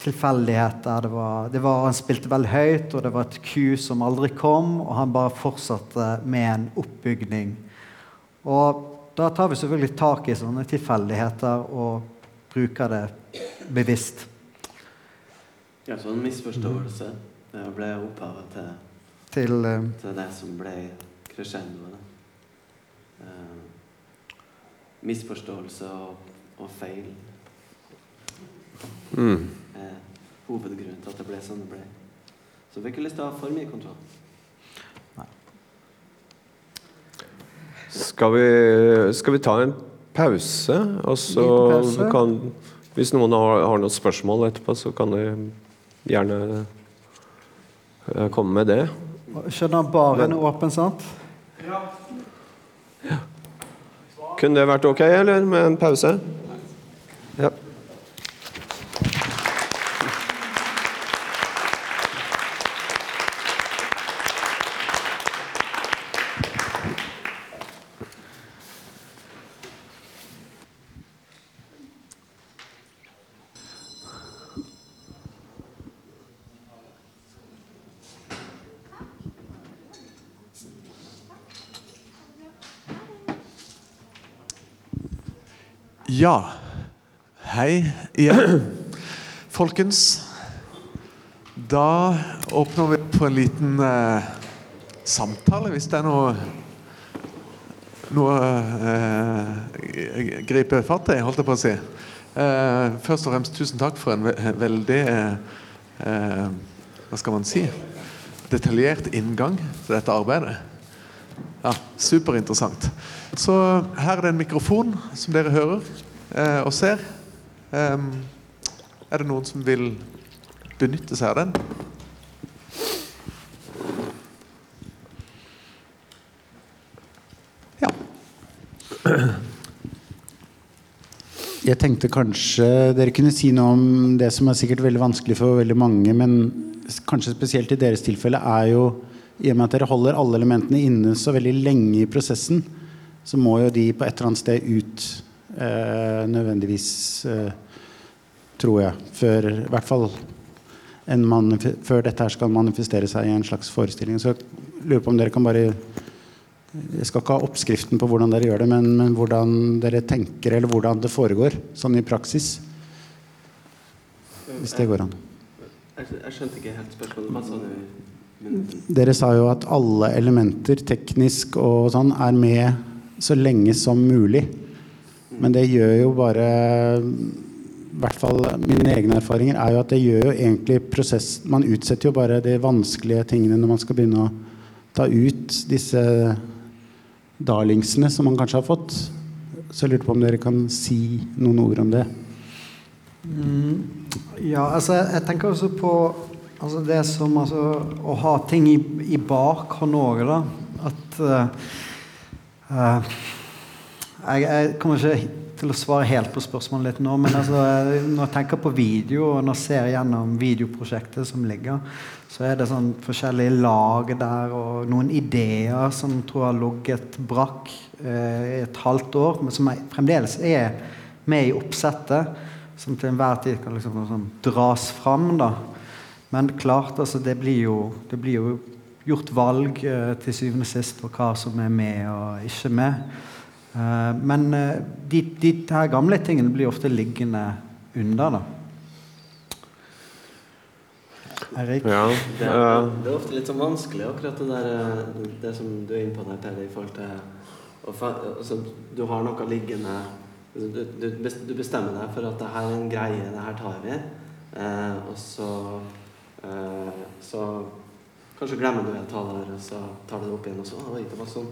tilfeldighet der det var, det var Han spilte veldig høyt, og det var et ku som aldri kom, og han bare fortsatte med en oppbygning. Og da tar vi selvfølgelig tak i sånne tilfeldigheter og bruker det bevisst. Ja, så en misforståelse det ble opphavet til, Til eh, til det som ble crescendoet. Eh, misforståelse og, og feil Mm. Eh, hovedgrunnen til at det ble sånn det ble. Så vi har ikke lyst til å ha for mye kontroll. Skal vi, skal vi ta en pause, og så pause. kan Hvis noen har, har noen spørsmål etterpå, så kan de gjerne eh, komme med det. Skjønner baren er åpen, sant? Kunne det vært ok, eller med en pause? Ja. Ja. Hei igjen. Folkens, da åpner vi på en liten eh, samtale, hvis det er noe noe eh, gripe fatt i, holdt jeg på å si. Eh, først og fremst tusen takk for en ve veldig eh, eh, Hva skal man si? Detaljert inngang til dette arbeidet. Ja, Superinteressant. Så her er det en mikrofon som dere hører eh, og ser. Um, er det noen som vil benytte seg av den? Ja. Jeg tenkte kanskje dere kunne si noe om det som er sikkert veldig vanskelig for veldig mange, men kanskje spesielt i deres tilfelle, er jo i og med at dere holder alle elementene inne så veldig lenge i prosessen, så må jo de på et eller annet sted ut nødvendigvis, eh, tror jeg. Før, I hvert fall før dette her skal manifestere seg i en slags forestilling. Så jeg lurer på om dere kan bare jeg skal ikke ha oppskriften på hvordan dere gjør det, men, men hvordan dere tenker, eller hvordan det foregår, sånn i praksis. Hvis det går an. Jeg, jeg skjønte ikke helt spørsmålet. Hva sa du? Dere sa jo at alle elementer, teknisk og sånn, er med så lenge som mulig. Men det gjør jo bare I hvert fall mine egne erfaringer er jo at det gjør jo egentlig prosess Man utsetter jo bare de vanskelige tingene når man skal begynne å ta ut disse darlingsene som man kanskje har fått. Så jeg lurte på om dere kan si noen ord om det. Ja, altså jeg tenker også på altså det som altså, å ha ting i, i bakhånd òg, da. At uh, eh, jeg, jeg kommer ikke til å svare helt på spørsmålet litt nå, men altså, eh, når jeg tenker på video, og når jeg ser gjennom videoprosjektet som ligger, så er det sånn forskjellige lag der, og noen ideer som tror jeg har ligget brakk eh, i et halvt år, men som er, fremdeles er med i oppsettet som til enhver tid kan liksom sånn, dras fram. da. Men klart, altså, det blir jo, det blir jo gjort valg eh, til syvende og sist på hva som er med og ikke med. Eh, men eh, de, de her gamle tingene blir ofte liggende under. da. Erik? Ja. Det er, eh, det er ofte litt sånn vanskelig, akkurat det der Det som du er inne på der, Peder, i forhold til fa- altså, Du har noe liggende altså, du, du, du bestemmer deg for at det her er en greie, det her tar vi. Eh, og så eh, Så kanskje glemmer du en taler, og så tar du det opp igjen, og så Oi, det var sånn.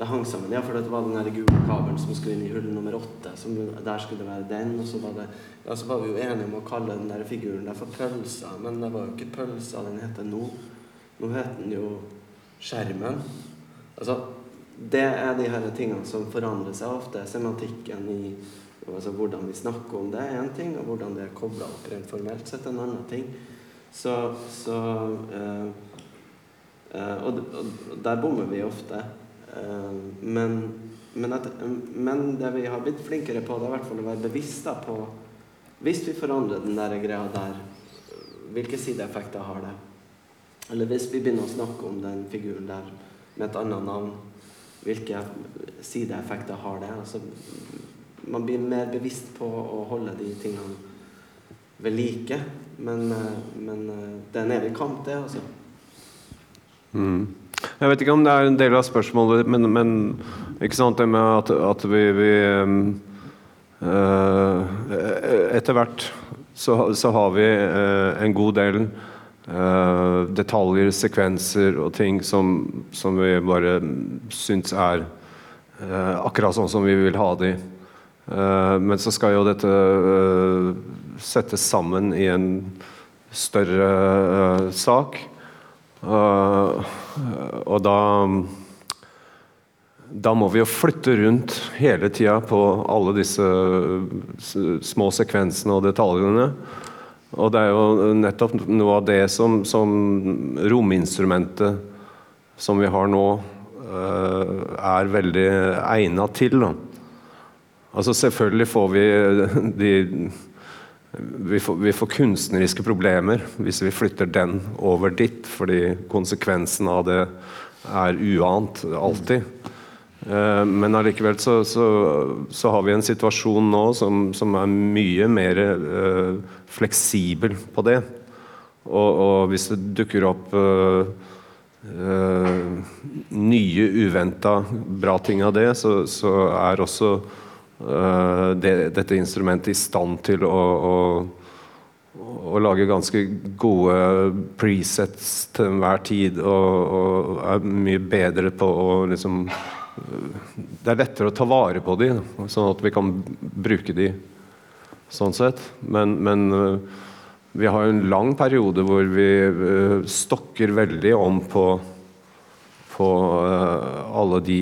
Det hang sammen, ja, for det var den der gule kabelen som skulle inn i hull nummer åtte. Som, der skulle det være den, og så var, det, ja, så var vi jo enige om å kalle den der figuren der for pølsa, men det var jo ikke pølsa den heter nå. Nå heter den jo Skjermen. Altså, det er de her tingene som forandrer seg ofte. Semantikken i altså hvordan vi snakker om det, er én ting, og hvordan det er kobla opp rent formelt sett, en annen ting. Så, så eh, eh, og, og der bommer vi ofte. Eh, men, men, at, men det vi har blitt flinkere på, det er i hvert fall å være bevisst på Hvis vi forandrer den der greia der, hvilke sideeffekter har det? Eller hvis vi begynner å snakke om den figuren der med et annet navn, hvilke sideeffekter har det? Altså, man blir mer bevisst på å holde de tingene ved like. Men, eh, men eh, det er en evig kamp, det, altså. Mm. Jeg vet ikke om det er en del av spørsmålet, men, men ikke sant, det med at, at vi, vi eh, Etter hvert så, så har vi eh, en god del eh, detaljer, sekvenser og ting som, som vi bare syns er akkurat sånn som vi vil ha de. Men så skal jo dette settes sammen i en større sak. Eh, og da da må vi jo flytte rundt hele tida på alle disse små sekvensene og detaljene. Og det er jo nettopp noe av det som, som rominstrumentet som vi har nå, eh, er veldig egna til. Da. Altså selvfølgelig får vi de vi får, vi får kunstneriske problemer hvis vi flytter den over dit, fordi konsekvensen av det er uant alltid. Eh, Men allikevel så, så, så har vi en situasjon nå som, som er mye mer uh, fleksibel på det. Og, og hvis det dukker opp uh, uh, nye, uventa bra ting av det, så, så er også det, dette instrumentet i stand til å, å, å lage ganske gode presets til enhver tid, og, og er mye bedre på å liksom det er lettere å ta vare på de, sånn at vi kan bruke de sånn sett. Men, men øh, vi har en lang periode hvor vi stokker veldig om på, på alle de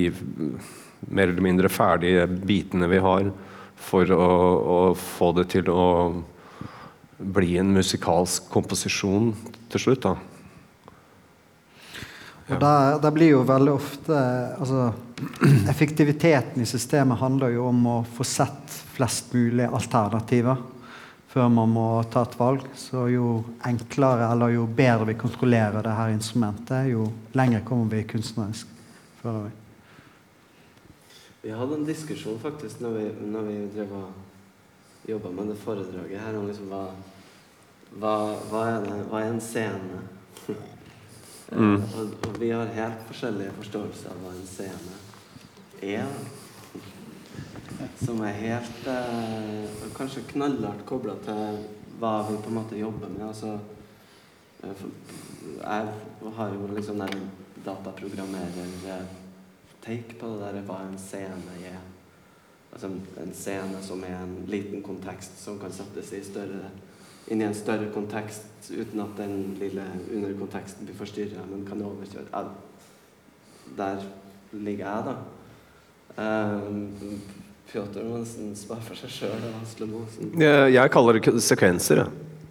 mer eller mindre ferdige bitene vi har, for å, å få det til å bli en musikalsk komposisjon til slutt. da. Og der, der blir jo veldig ofte altså, Effektiviteten i systemet handler jo om å få sett flest mulig alternativer før man må ta et valg. Så jo enklere eller jo bedre vi kontrollerer det her instrumentet, jo lenger kommer vi kunstnerisk. føler vi. Vi hadde en diskusjon faktisk når vi, når vi drev og jobba med det foredraget her om liksom hva, hva, hva, er det, hva er en scene? [LAUGHS] Mm. Eh, og, og vi har helt forskjellige forståelser av hva en scene er. Som er helt eh, Kanskje knallhardt kobla til hva vi på en måte jobber med. Altså, eh, jeg har jo liksom der dataprogrammerer-take på det der hva en scene er. Altså en scene som er en liten kontekst som kan settes i større, inn i en større kontekst uten at den lille underkonteksten blir forstyrra, men kan overkjøre Der ligger jeg, da. Um, Pjotr Monsen nesten for seg sjøl. Jeg, jeg kaller det sekvenser.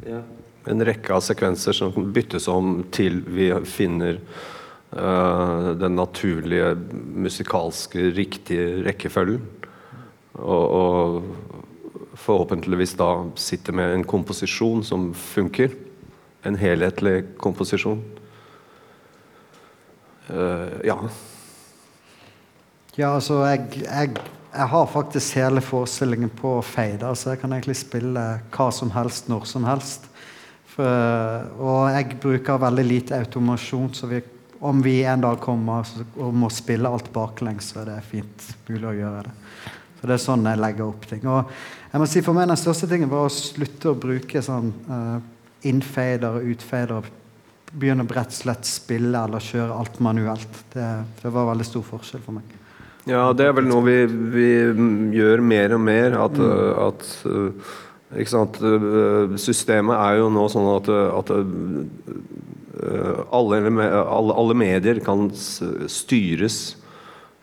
Ja. En rekke av sekvenser som byttes om til vi finner den naturlige musikalske, riktige rekkefølgen. Og, og forhåpentligvis da sitte med en komposisjon som funker. En helhetlig komposisjon. Uh, ja. Ja, altså, jeg, jeg, jeg har faktisk hele forestillingen på fade, så jeg kan egentlig spille hva som helst når som helst. For, og jeg bruker veldig lite automasjon, så vi, om vi en dag kommer og må spille alt baklengs, så er det fint mulig å gjøre det. Så det er sånn jeg legger opp ting. Og jeg må si for meg Den største tingen var å slutte å bruke sånn uh, innfader og utfader. Begynne å og slett spille eller kjøre alt manuelt. Det, det var veldig stor forskjell for meg. Ja, det er vel noe vi, vi gjør mer og mer. At, mm. at ikke sant? Systemet er jo nå sånn at, at alle, alle, alle, medier kan styres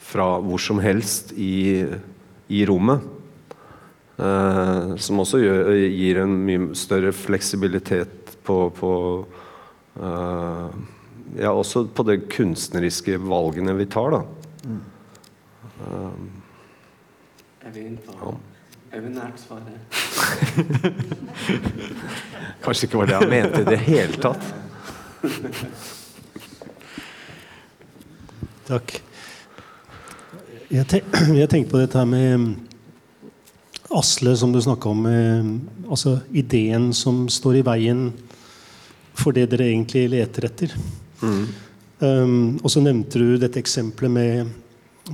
fra hvor som helst i, i rommet. Eh, som også gjør, gir en mye større fleksibilitet på, på eh, Ja, også på de kunstneriske valgene vi tar, da. Mm. Eh, jeg vi inne ja. Er vi nært svaret? [LAUGHS] Kanskje ikke var det han mente i det hele tatt. [LAUGHS] Takk. Jeg, ten [CLEARS THROAT] jeg tenkte på dette her med Asle, som du snakka om, eh, altså ideen som står i veien for det dere egentlig leter etter. Mm. Um, og så nevnte du dette eksempelet med,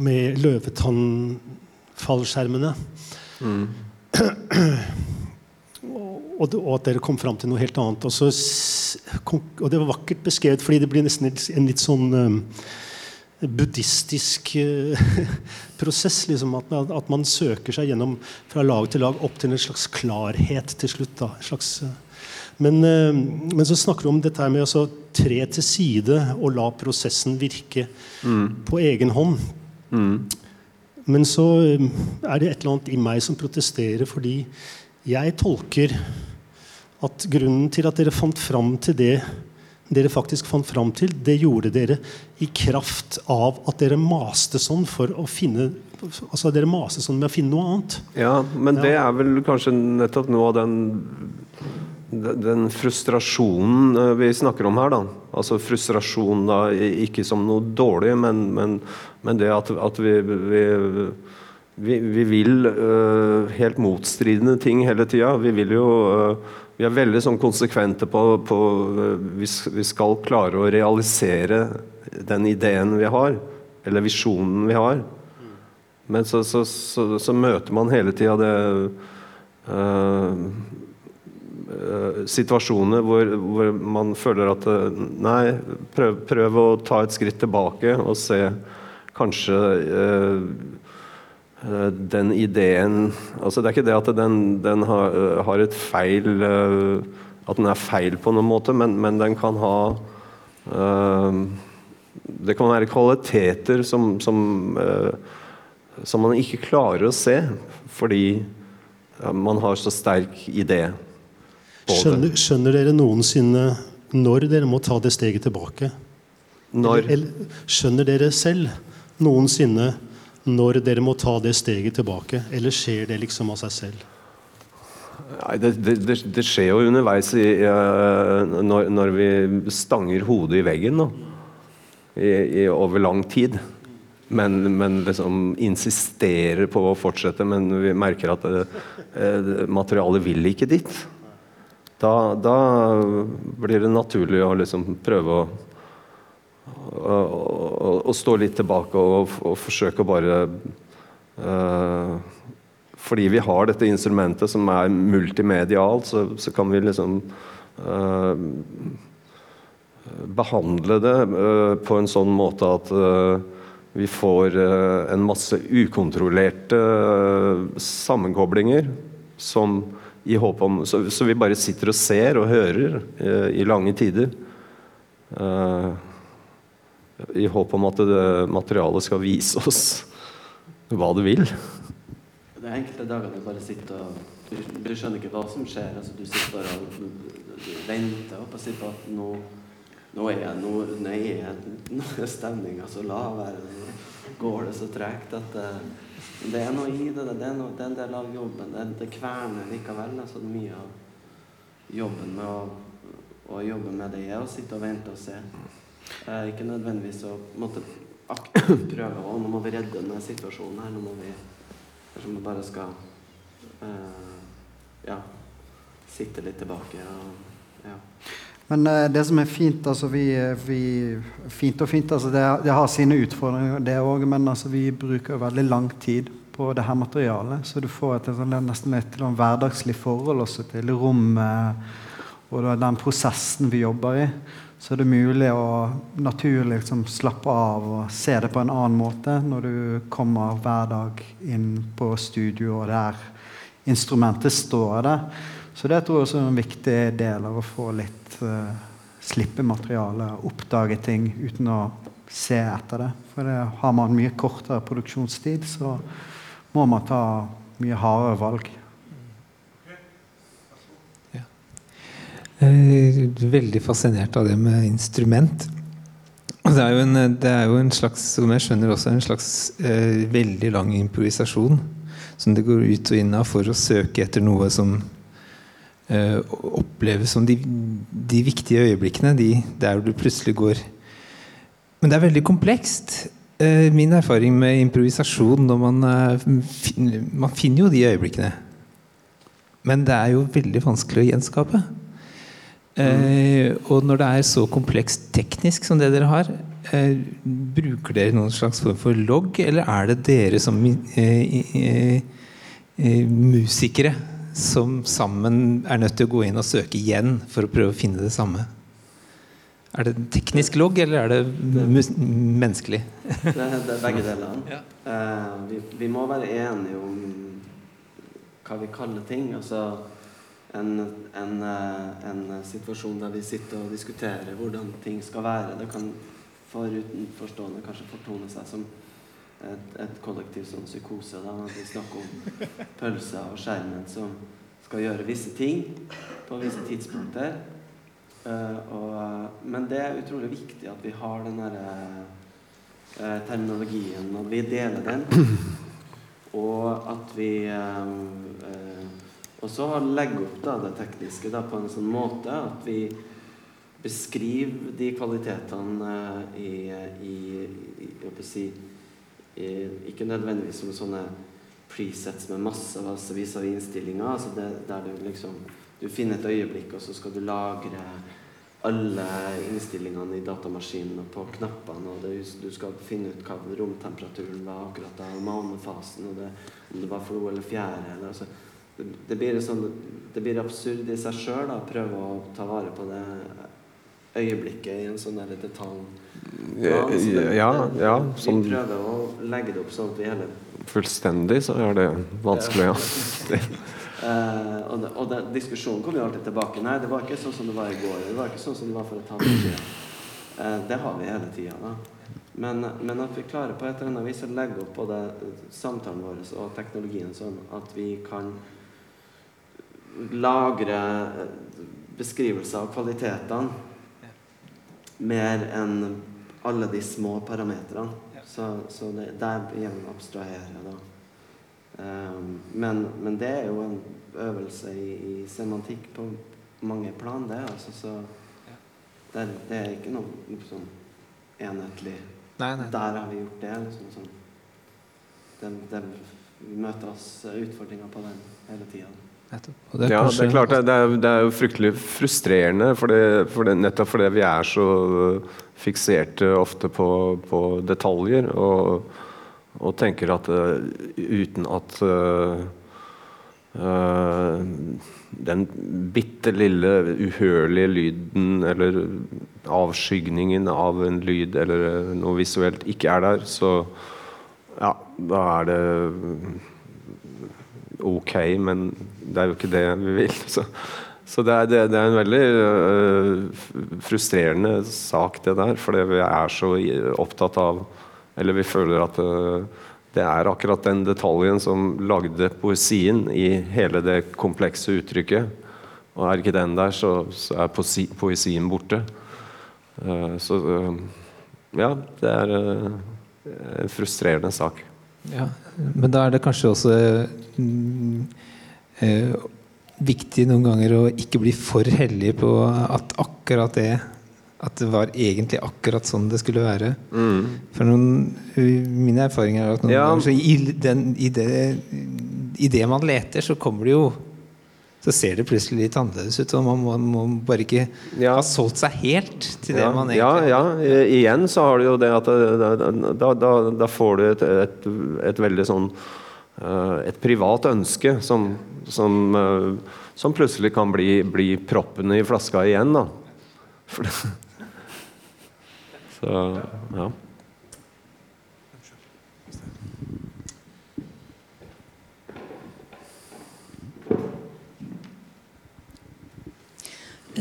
med løvetannfallskjermene. Mm. [CLEARS THROAT] og, og, at dere kom fram til noe helt annet. Og, så, og det var vakkert beskrevet, fordi det blir nesten en litt sånn um, buddhistisk uh, [LAUGHS] prosess. Liksom, at, at, man søker seg gjennom fra lag til lag opp til en slags klarhet til slutt. Da, slags, uh, men, uh, men, så snakker du om dette med å tre til side og la prosessen virke mm. på egen hånd. Mm. Men så er det et eller annet i meg som protesterer, fordi jeg tolker at grunnen til at dere fant fram til det dere faktisk fant fram til, det gjorde dere i kraft av at dere maste sånn for å finne Altså dere maste sånn med å finne noe annet. Ja, men ja. det er vel kanskje nettopp noe av den den frustrasjonen eh, vi snakker om her, da. Altså frustrasjon da, ikke som noe dårlig, men, men, men det at, at vi, vi, vi, vi, vil uh, helt motstridende ting hele tida. Vi vil jo uh, vi er veldig sånn konsekvente på, på vi, skal klare å realisere den ideen vi har, eller visjonen vi har. Men så, så, så, så møter man hele tida det uh, Situasjoner hvor, hvor, man føler at Nei, prøv, prøv, å ta et skritt tilbake og se kanskje Eh, den ideen altså Det er ikke det at den, den har, eh, har, et feil eh, At den er feil på noen måte, men, men den kan ha Det kan være kvaliteter som, som, som, man ikke klarer å se fordi man har så sterk idé. Skjønner, skjønner, dere noensinne når dere må ta det steget tilbake? Når? Eller, skjønner dere selv noensinne når dere må ta det steget tilbake? Eller skjer det liksom av seg selv? Nei, det, det, det, skjer jo underveis i, uh, når, når, vi stanger hodet i veggen. I, i, over lang tid. Men, men liksom insisterer på å fortsette, men vi merker at uh, materialet vil ikke dit. Da, da, blir det naturlig å liksom prøve å å stå litt tilbake og, og forsøke å bare uh, Fordi vi har dette instrumentet som er multimedialt, så, så kan vi liksom uh, behandle det uh, på en sånn måte at vi får en masse ukontrollerte sammenkoblinger som i håp om så, så, vi bare sitter og ser og hører i lange tider. Uh, i håp om at det materialet skal vise oss hva det vil. Det er enkelte dager du bare sitter og du, du skjønner ikke hva som skjer. Altså, du sitter og du, venter og sier på at nå, nå er jeg nå, nå er, er stemninga så lavere. Nå går det så tregt at det, det er noe i det. Det er, noe, det er en del av jobben. Det, det kverner likevel. Altså, mye av jobben med å, å jobbe med det er å sitte og vente og se. Eh, ikke nødvendigvis å måtte aktivt prøve å Nå må vi redde denne situasjonen her. Nå må vi Kanskje vi bare skal eh, ja, sitte litt tilbake og Ja. Men eh, det som er fint, altså vi, vi Fint og fint, altså det, det har sine utfordringer, det òg, men altså vi bruker veldig lang tid på det her materialet. Så du får et, et nesten et hverdagslig forhold også til rommet og den prosessen vi jobber i. Så er det mulig å naturlig liksom, slappe av og se det på en annen måte når du kommer hver dag inn på studio og der instrumentet står der. Så det tror jeg også er en viktig del av å få litt uh, slippe materialet, oppdage ting uten å se etter det. For det har man mye kortere produksjonstid, så må man ta mye hardere valg. Ja. Eh, veldig fascinert av det med instrument. Det er en, det er jo en slags, som jeg skjønner også, en slags eh, veldig lang improvisasjon. Som det går ut og inn av for å søke etter noe som eh, oppleves som de, de, viktige øyeblikkene. De, der du plutselig går Men det er veldig komplekst. Eh, min erfaring med improvisasjon når man, eh, man finner jo de øyeblikkene. Men det er jo veldig vanskelig å gjenskape. Eh, og når det er så komplekst teknisk som det dere har, eh, bruker dere noen slags form for logg, eller er det dere som eh, musikere som sammen er nødt til å gå inn og søke igjen for å prøve å finne det samme? Er det teknisk logg, eller er det menneskelig? det, det, er begge delene. [LAUGHS] Ja. Uh, vi, vi, må være enige om hva vi kaller ting. Altså en, en, uh, en, situasjon der vi sitter og diskuterer hvordan ting skal være. Det kan for utenforstående kanskje fortone seg som et, et kollektiv sånn psykose. Da vi snakker om pølser og skjermen som skal gjøre visse ting på visse tidspunkter. Uh, og, men det er utrolig viktig at vi har den derre uh, terminologien, at vi deler den. Og at vi uh, også legge opp da, det tekniske da, på en sånn måte at vi beskriver de kvalitetene i, i, i, i si, Ikke nødvendigvis som sånne presets med masse vis-à-vis innstillinger. Altså det, der du liksom du finner et øyeblikk, og så skal du lagre alle innstillingene i datamaskinen og på knappene. og det, Du skal finne ut hva romtemperaturen var akkurat da, månefasen, og det, om det var flo eller fjære. Eller, altså, det, det, blir sånn, det, blir absurd i seg sjøl å prøve å ta vare på det øyeblikket i en sånn detalj. Ja, ja, ja, som, vi prøver å legge det opp sånn at vi hele Fullstendig så er det vanskelig, ja. Uh, [LAUGHS] og, det, og det, diskusjonen kommer jo alltid tilbake. Nei, det var ikke sånn som det var i går. Det var ikke sånn som det var for et halvt år siden. Uh, det har vi hele tida. Men, men, at vi klarer på et eller annet vis å legge opp både samtalen vår og teknologien sånn at vi kan lagre eh, beskrivelser av kvalitetene mer enn alle de små parametrene. Så, så det, der igjen abstraherer jeg, da. Um, men, men, det er jo en øvelse i, i semantikk på mange plan, det. Altså, så det, det, er ikke noe sånn enhetlig nei, nei. Der har vi gjort det. Liksom, sånn. det, det vi møter oss utfordringer på den hele tida. Det ja, det er klart det er, det er, jo fryktelig frustrerende, for det, for det, nettopp fordi vi er så fikserte ofte på, på detaljer. og og tenker at uh, uten at uh, uh, den bitte lille uhørlige lyden eller avskygningen av en lyd eller noe visuelt ikke er der, så ja, da er det ok, men det er jo ikke det vi vil. [LAUGHS] Så, så det, er, det, det, er, en veldig uh, frustrerende sak, det der. Fordi vi er så opptatt av eller vi føler at uh, det er akkurat den detaljen som lagde poesien i hele det komplekse uttrykket. Og er ikke den der, så, så er poesi, poesien borte. Uh, så uh, ja, det er en frustrerende sak. Ja, Men da er det kanskje også mm, viktig noen ganger å ikke bli for hellig på at akkurat det at det var egentlig akkurat sånn det skulle være. Mm. For noen, Mine erfaringer er at noen ja. ganger så i, den, i, det, i, det, man leter, så kommer det jo så ser det plutselig litt annerledes ut. Og man må, må bare ikke Ja. ha solgt seg helt til det ja, man ja, egentlig ja. I- Igjen så har du jo det at da, da, da, da får du et, et, et veldig sånn eh, Et privat ønske som, som, eh, som plutselig kan bli, bli proppene i flaska igjen, da. [LAUGHS] Så ja.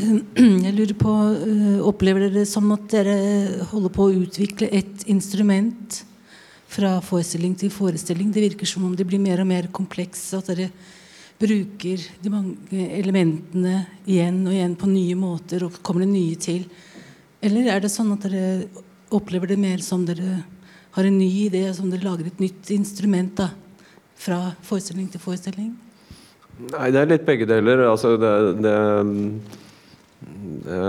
[CLEARS THROAT] Jeg lurer på, øh, Opplever dere det som at dere holder på å utvikle et instrument fra forestilling til forestilling? Det virker som om det blir mer og mer kompleks. At dere bruker de mange elementene igjen og igjen på nye måter, og kommer det nye til? Eller er det sånn at dere opplever det mer som dere har en ny idé, som dere lager et nytt instrument da, fra forestilling til forestilling? Nei, det er litt begge deler. Altså det, det, det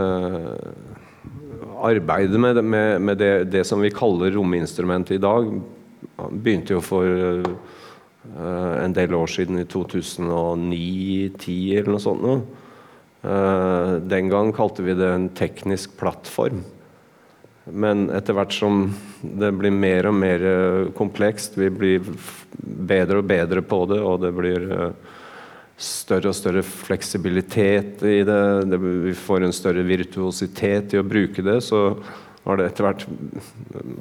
Arbeidet med, med, med det, det som vi kaller rominstrument i dag, begynte jo for eh, en del år siden, i 2009-2010 eller noe sånt. Nå. Eh, den gang kalte vi det en teknisk plattform. Men etter hvert som det blir mer og mer eh, komplekst, vi blir bedre og bedre på det, og det blir eh, større og større fleksibilitet i det, det vi får en større virtuositet i å bruke det, så har det etter hvert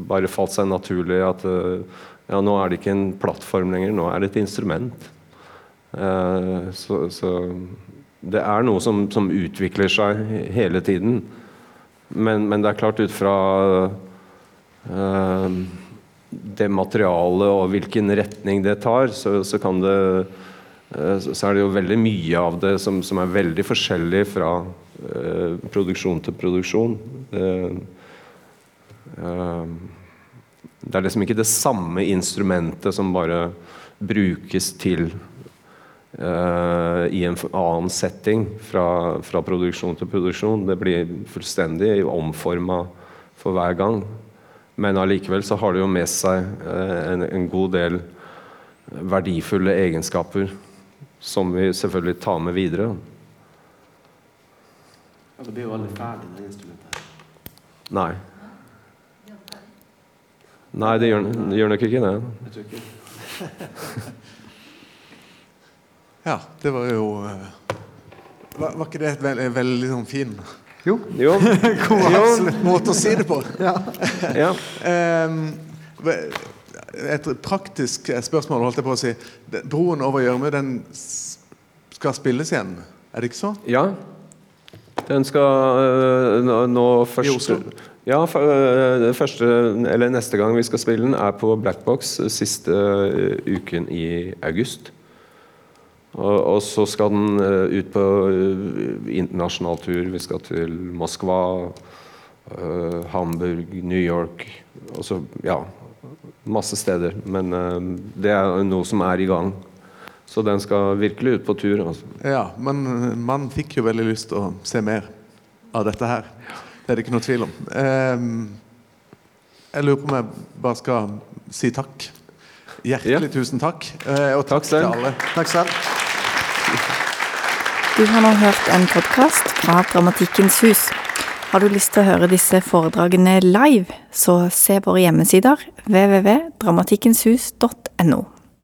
bare falt seg naturlig at eh, ja, nå er det ikke en plattform lenger, nå er det et instrument. Eh, så, så det er noe som, som utvikler seg hele tiden. Men, men det er klart ut fra eh, det materialet og hvilken retning det tar, så, så kan det eh, så er det jo veldig mye av det som, som er veldig forskjellig fra produksjon til produksjon. Eh, det er liksom ikke det samme instrumentet som bare brukes til uh, i en annen setting fra, fra produksjon til produksjon. Det blir fullstendig omforma for hver gang. Men allikevel så har det jo med seg uh, en, en god del verdifulle egenskaper som vi selvfølgelig tar med videre. Ja, blir jo alle ferdige det instrumentet. Nei. Nei, det gjør, det gjør nok ikke det. Jeg tror ikke [LAUGHS] Ja, det var jo eh, Var, var ikke det et veldig, veldig sånn fin Jo. Jo. [LAUGHS] jo. måte å si det på? [LAUGHS] Ja. ja. et praktisk spørsmål, holdt jeg på å si. Broen over Gjørme, den skal spilles igjen, er det ikke så? ja. Den skal øh, nå, først først, Oslo? Ja, det første, eller neste gang vi skal spille den, er på Blackbox øh, siste øh, uken i august. Og, og så skal den ut på internasjonal tur. Vi skal til Moskva, Hamburg, New York og så, ja, masse steder. Men det er noe som er i gang. Så den skal virkelig ut på tur. Altså. Ja, men eh, man fikk jo veldig lyst til å se mer av dette her. Det er det ikke noe tvil om. Ehm, jeg lurer på om jeg bare skal si takk. Hjertelig tusen takk. Eh, og takk, Takk til alle. Takk selv. Du har nå hørt en podkast fra Dramatikkens hus. Har du lyst til å høre disse foredragene live, så se våre hjemmesider www.dramatikkenshus.no.